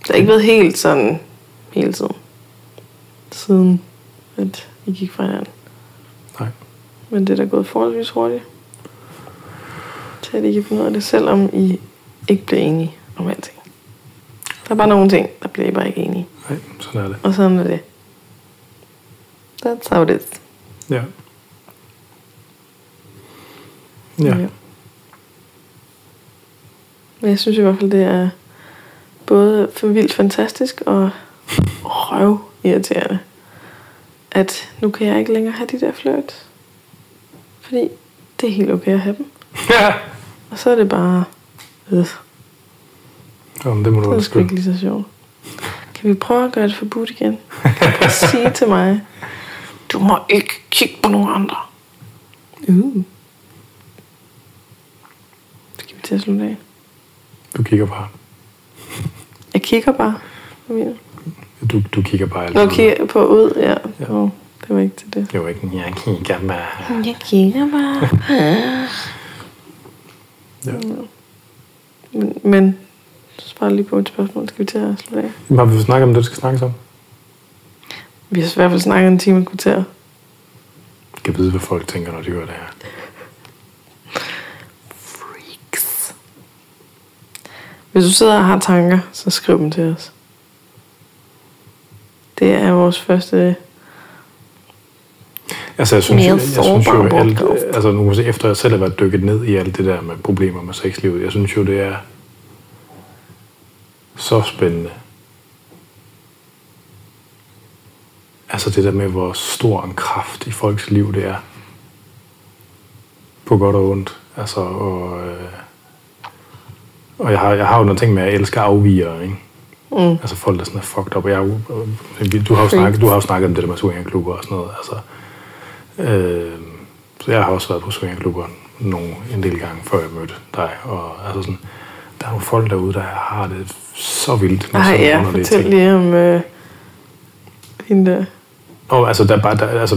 Det har ikke været helt sådan hele tiden. Siden at I gik fra hinanden. Nej. Men det er da gået forholdsvis hurtigt. Til at I kan finde ud af det, selvom I ikke bliver enige om alting. Der er bare nogle ting, der bliver I bare ikke enige. Nej, sådan er det. Og sådan er det. That's how it is. Ja. Ja. Men jeg synes i hvert fald, det er både for vildt fantastisk og røv irriterende, at nu kan jeg ikke længere have de der flirt. Fordi det er helt okay at have dem. ja. Og så er det bare... Øh, Jamen, det må du det er være sgu ikke lige så sjovt. Kan vi prøve at gøre det forbudt igen? Kan du sige til mig, du må ikke kigge på nogen andre. Uh. Skal vi til at slutte af? Du kigger bare. Jeg kigger bare. Hvad mener du? Du, kigger bare. Nå, kigger på ud, ja. Ja. ja. Oh, det var ikke til det. Det var ikke en, jeg kigger bare. Jeg kigger bare. Ja. Men, men så lige på et spørgsmål. Skal vi til at slutte af? Har vi snakket om det, der skal snakkes om? Vi har i hvert fald snakket en time og kvarter. Jeg kan vide, hvad folk tænker, når de hører det her. Freaks. Hvis du sidder og har tanker, så skriv dem til os. Det er vores første... Altså, jeg synes, Mere jeg, jeg, synes jo, alt, altså, nu kan se, efter jeg selv har været dykket ned i alt det der med problemer med sexlivet, jeg synes jo, det er så spændende. Altså det der med, hvor stor en kraft i folks liv det er. På godt og ondt. Altså, og, øh, og jeg, har, jeg har jo noget ting med, at jeg elsker afvigere, ikke? Mm. Altså folk, der sådan er fucked up. Jeg, er jo- du, har jo snakket, du har jo snakket om det der med swingerklubber og sådan noget. Altså, øh, så jeg har også været på swingerklubber nogle, en del gange, før jeg mødte dig. Og altså sådan, der er nogle folk derude, der har det så vildt med Ej, sådan ja, fortæl ting. lige om øh, hende der. Og altså, der er bare, der, altså,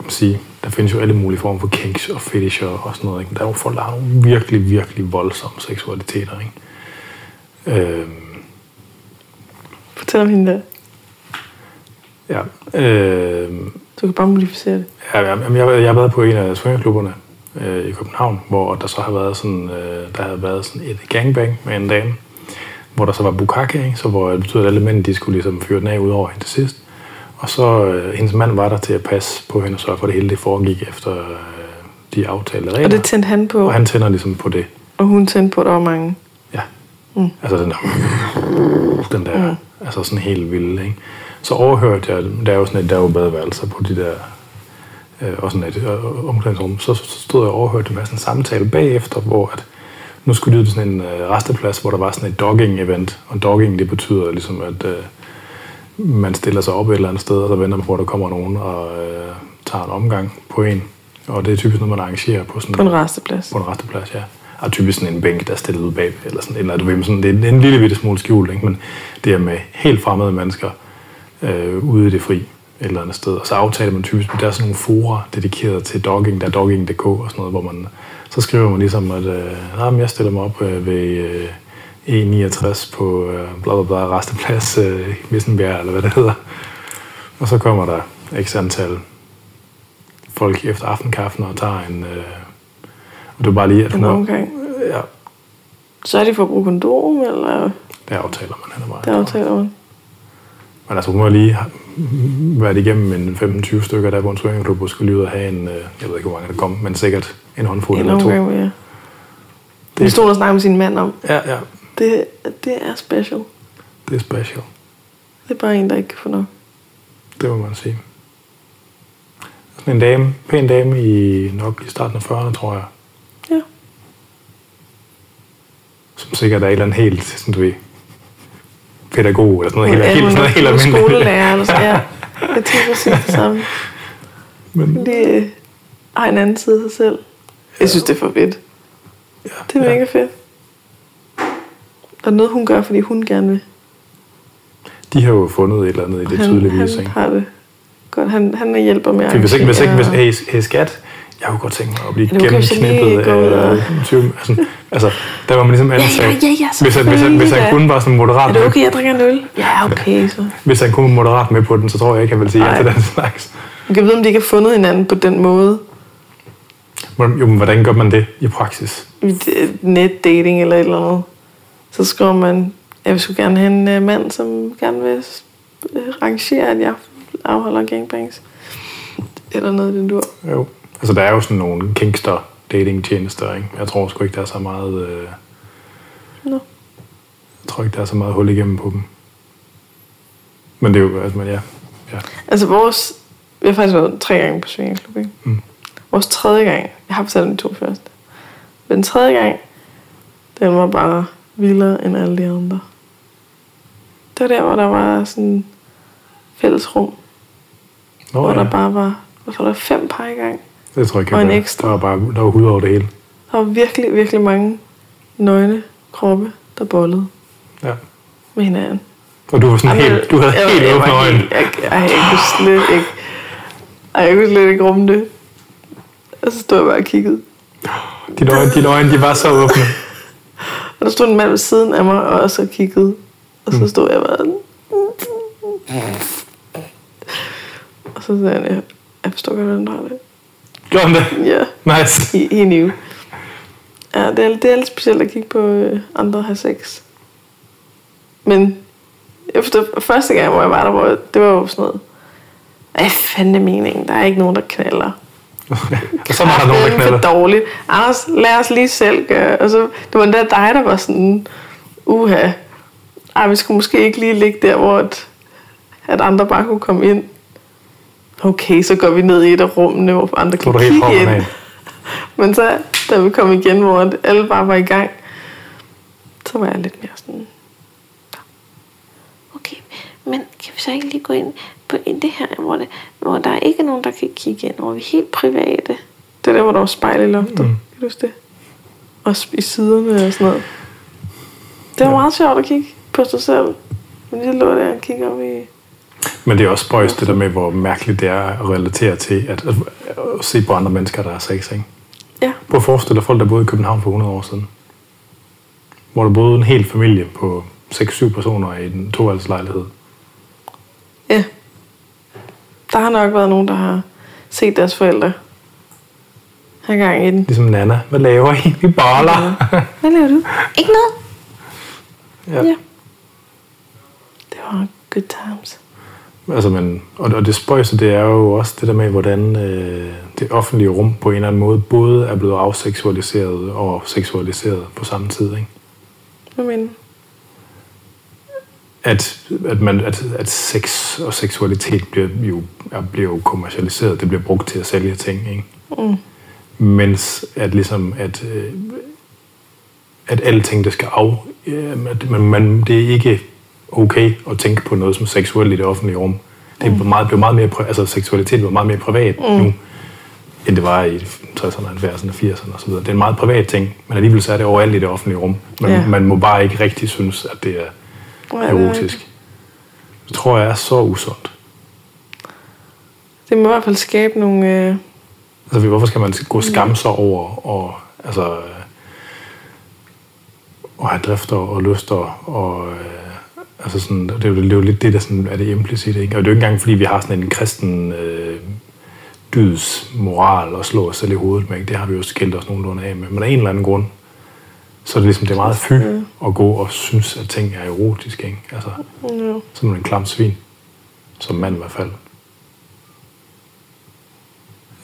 kan sige, der findes jo alle mulige former for kinks og fetisher og sådan noget. Ikke? Men Der er jo folk, der har nogle virkelig, virkelig voldsomme seksualiteter. Ikke? Øh, Fortæl om hende der. ja, øh, Du kan bare modificere det. Ja, jamen, jeg, jeg har været på en af swingerklubberne øh, i København, hvor der så har været sådan, øh, der har været sådan et gangbang med en dame, hvor der så var bukake, ikke? så hvor det betyder, at alle mænd de skulle ligesom fyre den af ud over hende til sidst. Og så øh, hendes mand var der til at passe på hende og sørge for, at det hele det foregik efter øh, de aftalte regler. Og det tændte han på, og han tænder ligesom på det. og hun tændte på, at der var mange. Ja. Mm. Altså den der, den der, mm. altså sådan helt vild, ikke? Så overhørte jeg, der er jo sådan et, der er jo badeværelser på de der, øh, og sådan et øh, omklædningsrum, så, stod jeg og overhørte en masse samtale bagefter, hvor at, nu skulle det sådan en øh, resteplads, hvor der var sådan et dogging-event, og dogging, det betyder ligesom, at øh, man stiller sig op et eller andet sted, og så venter man på, at der kommer nogen og øh, tager en omgang på en. Og det er typisk noget, man arrangerer på sådan På en resteplads. på en resteplads, ja. Og typisk sådan en bænk, der er stillet ud bag, eller sådan, eller du ved, sådan, det er en lille bitte smule skjult, ikke? men det er med helt fremmede mennesker øh, ude i det fri et eller andet sted. Og så aftaler man typisk, der er sådan nogle fora dedikeret til dogging, der er dogging.dk og sådan noget, hvor man, så skriver man ligesom, at øh, jeg stiller mig op øh, ved øh, E69 på øh, bla bla bla resteplads øh, Vissenbjerg, eller hvad det hedder. Og så kommer der x antal folk efter aftenkaffen og tager en... Øh, og det er bare lige, at En omgang. ja, Så er de for at bruge kondom, eller det aftaler man, han er meget. det aftaler man. Men altså, hun har lige været igennem en 15-20 stykker der på en swingerklub, og skulle lige ud og have en, øh, jeg ved ikke, hvor mange der kom, men sikkert en håndfuld eller to. omgang, ja. Det stod og snakkede med sin mand om. Ja, ja, Det, det er special. det er special. Det er bare en, der ikke kan få nok. Det må man sige. Sådan en dame, pæn dame i nok i starten af 40'erne, tror jeg. Ja. Som sikkert er et eller andet helt, sådan du ved, pædagog eller sådan noget, helt, Ja, helt, sådan noget er helt almindeligt. Skolelærer eller sådan, ja. Jeg tænker præcis det samme. Men, De øh, har en anden side af sig selv. Jeg synes, det er for fedt. ja, Det er mega fedt. Og noget, hun gør, fordi hun gerne vil. De har jo fundet et eller andet i det han, tydeligvis, han ikke? har det godt. Han, han hjælper med at hvis ikke, hvis ikke, hvis, hey, hey skat, jeg kunne godt tænke mig at blive jeg lige gennemknippet af 20, altså, altså, der var man ligesom ansat. ja, ja, hvis, han, hvis, han, hvis han kun var sådan moderat, Er det okay, jeg drikker en øl? Ja, okay. Så. hvis han kun var moderat med på den, så tror jeg ikke, han ville sige ja Nej. til den slags. Man kan vide, om de ikke har fundet hinanden på den måde. Jo, men hvordan gør man det i praksis? Netdating eller et eller andet. Så skriver man, jeg vil sgu gerne have en øh, mand, som gerne vil øh, arrangere, at jeg afholder gangbangs. Eller noget, i den dur. Jo. Altså, der er jo sådan nogle kinkster dating-tjenester, ikke? Jeg tror sgu ikke, der er så meget... Øh, Nå. jeg tror ikke, der er så meget hul igennem på dem. Men det er jo... Altså, men ja. ja. Altså vores... Vi har faktisk været tre gange på Svingerklub, ikke? Mm. Vores tredje gang... Jeg har fortalt de to første. Men den tredje gang, den var bare vildere end alle de andre. Det var der, hvor der var sådan fælles rum. Nå, hvor ja. der bare var... Var der? Fem par i gang. Det tror jeg ikke, og en jeg ekstra. Der var bare der var hud over det hele. Der var virkelig, virkelig mange nøgne kroppe, der bollede Ja. med hinanden. Og du var sådan Ej, helt, du havde jeg- helt jeg åbne øjne. helt- Jeg, ej, jeg kunne slet ikke... Ej, jeg kunne slet ikke rumme det. Og så stod jeg bare og kiggede. Dine øjne, dine øjne, de var så åbne. Og der stod en mand ved siden af mig og også kiggede. Og så stod jeg bare... Og så sagde han, jeg, jeg forstår godt, hvordan du har det. Gjorde han det? Ja, Nice. he, he knew. Ja, det er, det er lidt specielt at kigge på øh, andre have sex. Men efter første gang, hvor jeg var der, hvor jeg, det var jo sådan noget, hvad fanden er meningen? Der er ikke nogen, der knaller. Og så var der nogen, der Det er dårligt. Anders, lad os lige selv gøre. Og så, det var endda dig, der var sådan, uha, ej, vi skulle måske ikke lige ligge der, hvor at, at andre bare kunne komme ind. Okay, så går vi ned i et af rummene, hvor andre kan kigge ind. af? Men så, da vi kom igen, hvor alle bare var i gang, så var jeg lidt mere sådan, Okay, men kan vi så ikke lige gå ind på ind det her, hvor, det, hvor der er ikke nogen, der kan kigge ind, hvor vi er helt private? det er der, hvor der var spejl i loftet. Mm. Kan du huske det? Også i siderne og sådan noget. Det var ja. meget sjovt at kigge på sig selv. Men jeg lå der og kigge op i... Men det er også spøjst det der med, hvor mærkeligt det er at relatere til, at, at, at se på andre mennesker, der er sex, ikke? Ja, Prøv at forestille dig folk, der boede i København for 100 år siden. Hvor der boede en hel familie på 6-7 personer i en toværelseslejlighed. ja. Der har nok været nogen, der har set deres forældre have gang i den. Ligesom Nana. Hvad laver I? Vi boller. Hvad laver du? Ikke noget? ja. Ja. Det var good times. Altså, men, og, og det spøjse, det er jo også det der med, hvordan øh, det offentlige rum på en eller anden måde både er blevet afseksualiseret og seksualiseret på samme tid. Ikke? Hvad mener? At, at, man, at, at sex og seksualitet bliver jo, er, bliver jo kommercialiseret. Det bliver brugt til at sælge ting. Ikke? Mm. Mens at ligesom, at, øh, at alting, det skal af... Øh, at man, man, det er ikke okay at tænke på noget som seksuelt i det offentlige rum. Det er meget, blev meget mere, altså seksualitet var meget mere privat mm. nu, end det var i 60'erne, 70'erne, 80'erne osv. Det er en meget privat ting, men alligevel så er det overalt i det offentlige rum. Man, Ja. man må bare ikke rigtig synes, at det er er erotisk. Det tror jeg er så usundt. Det må i hvert fald skabe nogle... Øh, Altså, hvorfor skal man gå og skamme sig over og, altså, øh, og have drifter og lyster og øh, Altså sådan, det, er jo, det er jo lidt det, der sådan, er det implicit. Ikke? Og det er jo ikke engang, fordi vi har sådan en kristen øh, dyds moral at slå os selv i hovedet med. Ikke? Det har vi jo skilt os nogenlunde af med. Men af en eller anden grund, så er det ligesom, det er meget fy at gå og synes, at ting er erotiske. Ikke? Altså, Ja. som en klam svin. Som mand i hvert fald.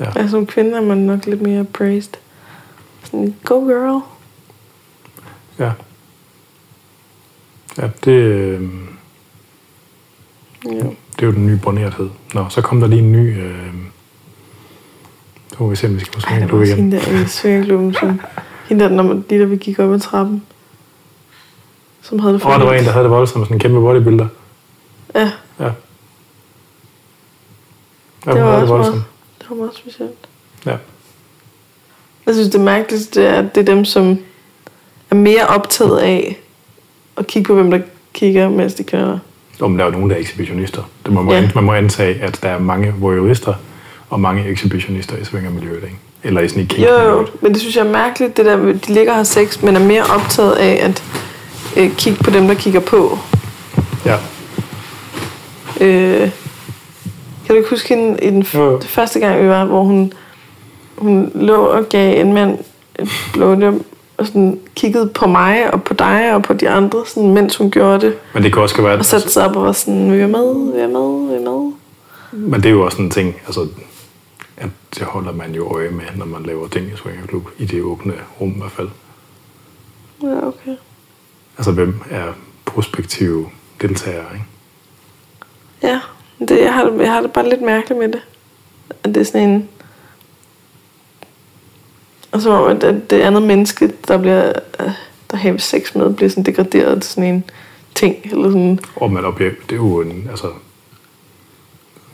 Ja. Ja, som kvinde er man nok lidt mere praised. Sådan, go girl. Ja. Ja, det, øh, Ja. det er jo den nye bornerthed. Nå, så kom der lige en ny... Øh, så må vi se, om vi skal på Ej, der swing var også igen. hende der i svingeklubben, som... Hende der, når man, lige da vi gik op ad trappen. Som havde det Åh, der var en, der havde det voldsomt, sådan en kæmpe bodybuilder. Ja, Ja. Ja, det var det også voldsomt. meget, det var meget specielt. Ja. Jeg synes, det mærkeligste er, at det er dem, som er mere optaget af at kigge på, hvem der kigger, mens de kører. Men der er jo nogen, der er ekshibitionister. Det må, Ja. ja. man må antage, at der er mange voyeurister og mange ekshibitionister i svingermiljøet, ikke? Eller i sådan i Jo, men det synes jeg er mærkeligt, det der, de ligger og har sex, men er mere optaget af at øh, kigge på dem, der kigger på. Ja. Øh, kan du ikke huske hende i den Jo, første gang, vi var, hvor hun, hun lå og gav en mand et blowjob, og sådan kiggede på mig og på dig og på de andre, sådan, mens hun gjorde det. Men det kan også være, Og satte sig op og var sådan, vi er med, vi er med, vi er med. Men det er jo også en ting, altså, at det holder man jo øje med, når man laver ting i swingerklub, i det åbne rum i hvert fald. Ja, okay. Altså, hvem er prospektive deltagere, ikke? Ja, det, jeg, har, jeg har det bare lidt mærkeligt med det. At det er sådan en... Og som om, at det andet menneske, der bliver der har sex med, bliver sådan degraderet til sådan en ting. Eller sådan, Og man oplever, det er jo en, altså,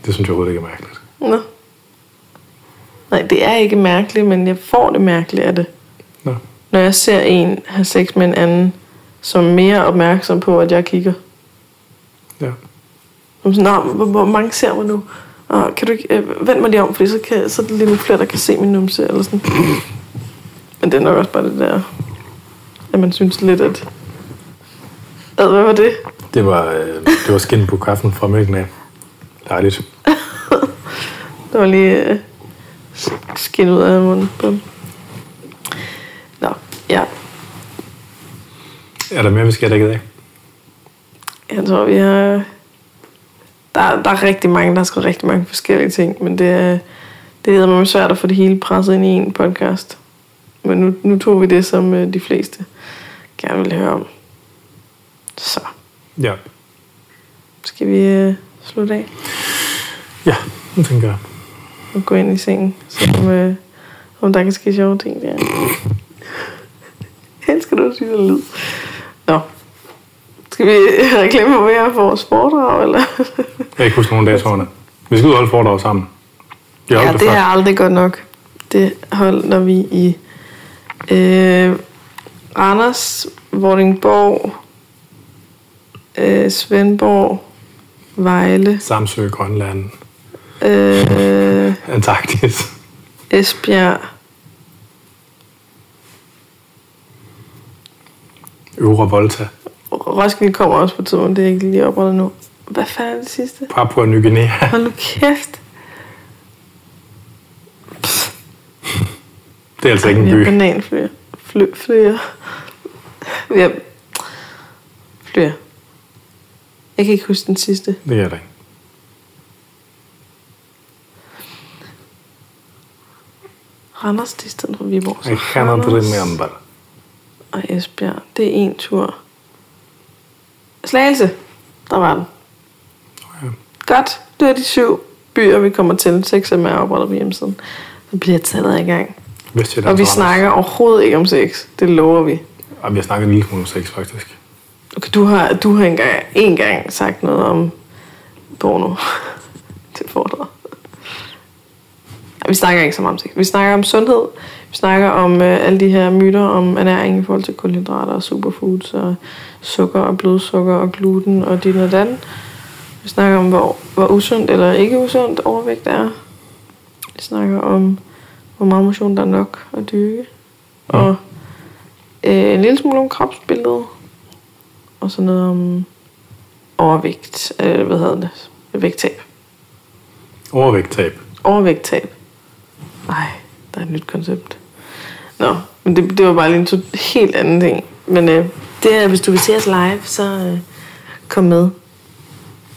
det synes jeg overhovedet ikke er mærkeligt. nå. Nej, det er ikke mærkeligt, men jeg får det mærkeligt af det. Nå. Når jeg ser en have sex med en anden, som er mere opmærksom på, at jeg kigger. Ja. Som sådan, "Nå, hvor, hvor mange ser mig nu? Og kan du ikke, øh, vend mig lige om, fordi så, kan, så er der lige nogle flere, der kan se min numse, eller sådan. Men det er nok også bare det der, at man synes lidt, at... Ad, hvad var det? Det var, øh, det var skin på kaffen fra mælken af. Dejligt. Der var lige øh, skin ud af munden på. Nå, ja. Er der mere, vi skal have dækket af? Jeg tror, vi har... Der, der er rigtig mange, der har skrevet rigtig mange forskellige ting, men det er, det er mig svært at få det hele presset ind i en podcast. Men nu, nu tog vi det, som øh, de fleste gerne vil høre om. Så Ja. skal vi øh, slutte af Ja, nu tænker jeg. og gå ind i sengen, så om, øh, om der kan ske sjove ting der. Elsker du at sige lyd? Nå. Skal vi reklame for mere for vores foredrag, eller? Jeg kan ikke huske nogen datoerne. Vi skal ud og holde foredrag sammen. Har Ja, det før. er aldrig godt nok. Det holder vi i øh, Randers, Vordingborg, øh, Svendborg, Vejle, Samsø, Grønland, øh, Antarktis. Esbjerg, Øvre Volta, Roskilde kommer også på tidspunkt, det er ikke lige oprettet nu. Hvad fanden er det sidste? Papua Ny Guinea. Hold nu kæft. Det er altså ikke en by. Fly, flyer. Vi har flyer. Jeg kan ikke huske den sidste. Det er der ikke. Randers, det er i stedet for Viborg. Så Jeg ikke Randers remember. Og Esbjerg, det er en tur. Slagelse, der var den. Ja. Godt, det er de syv byer, vi kommer til. Seks af dem er oprettet på hjemmesiden. Så bliver tallet i gang. Vestjylland. Og vi snakker overhovedet ikke om sex. Det lover vi. Jamen, jeg snakker en lille smule om sex, faktisk. Okay, du har, du har engang, en gang sagt noget om porno til foredrag. Vi snakker ikke så meget om sex. Vi snakker om sundhed. Vi snakker om øh, alle de her myter om ernæring i forhold til kulhydrater og superfoods og sukker og blodsukker og gluten og dit og dan. Vi snakker om, hvor, hvor usundt eller ikke usundt overvægt er. Vi snakker om, hvor meget motion der er nok at dyrke. Og øh, en lille smule om kropsbilledet. Og så noget om overvægt, øh, hvad hedder det, vægttab. Overvægttab. Overvægttab. Ej, der er et nyt koncept. Nå, men det, det var bare lige en to- helt anden ting. Men øh, det er, hvis du vil se os live, så øh, kom med.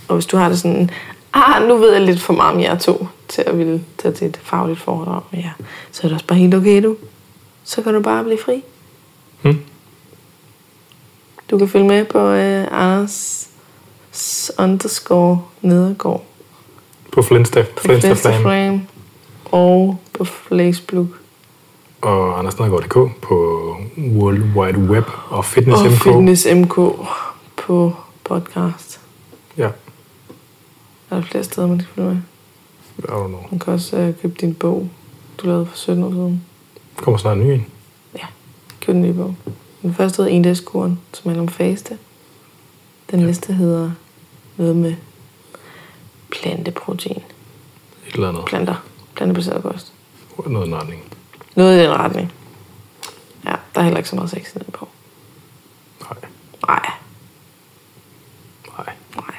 Og hvis du har det sådan, ah, nu ved jeg lidt for meget om jer to, til at ville tage til et fagligt foredrag med jer, så er det også bare helt okay, du. Så kan du bare blive fri. Hmm. Du kan følge med på øh, Anders underscore nedergaard På Flintsta, på Flintsta Flame. Flame og på Facebook. Og andersnedergaard.dk på World Wide Web og Fitness Og MK. Fitness MK på podcast. Ja, Er der flere steder, man kan følge med? I don't know. Man kan også øh, købe din bog, du lavede for 17 år siden. Der kommer snart en ny en. Ja, køb den nye bog. Den første hedder Endagskuren, som handler om faste. Den næste hedder noget med planteprotein. Et eller andet. Planter. Plantebaseret kost. Noget i den retning. Noget i den retning. Ja, der er heller ikke så meget sex i den. Nej. Nej, Nej. nej.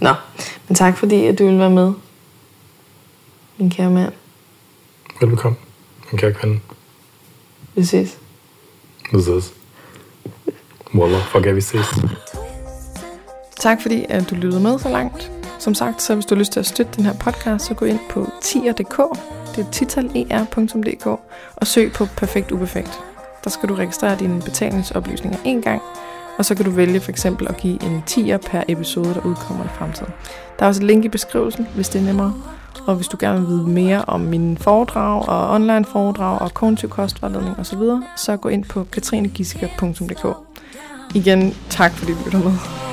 Nå, men tak fordi, at du ville være med. Min kære mand. Velbekomme. Min kære kvinde. Vi ses. Vi ses. Wallah, fuck er vi ses. Tak fordi, at du lyttede med så langt. Som sagt, så hvis du har lyst til at støtte den her podcast, så gå ind på tier.dk, det er titaler.dk, og søg på Perfekt Uperfekt. Der skal du registrere dine betalingsoplysninger en gang, og så kan du vælge for eksempel at give en tier per episode, der udkommer i fremtiden. Der er også et link i beskrivelsen, hvis det er nemmere. Og hvis du gerne vil vide mere om mine foredrag og online foredrag og kognitiv kostvejledning osv., så gå ind på katrinegisker.dk. Igen, tak fordi du lytter med.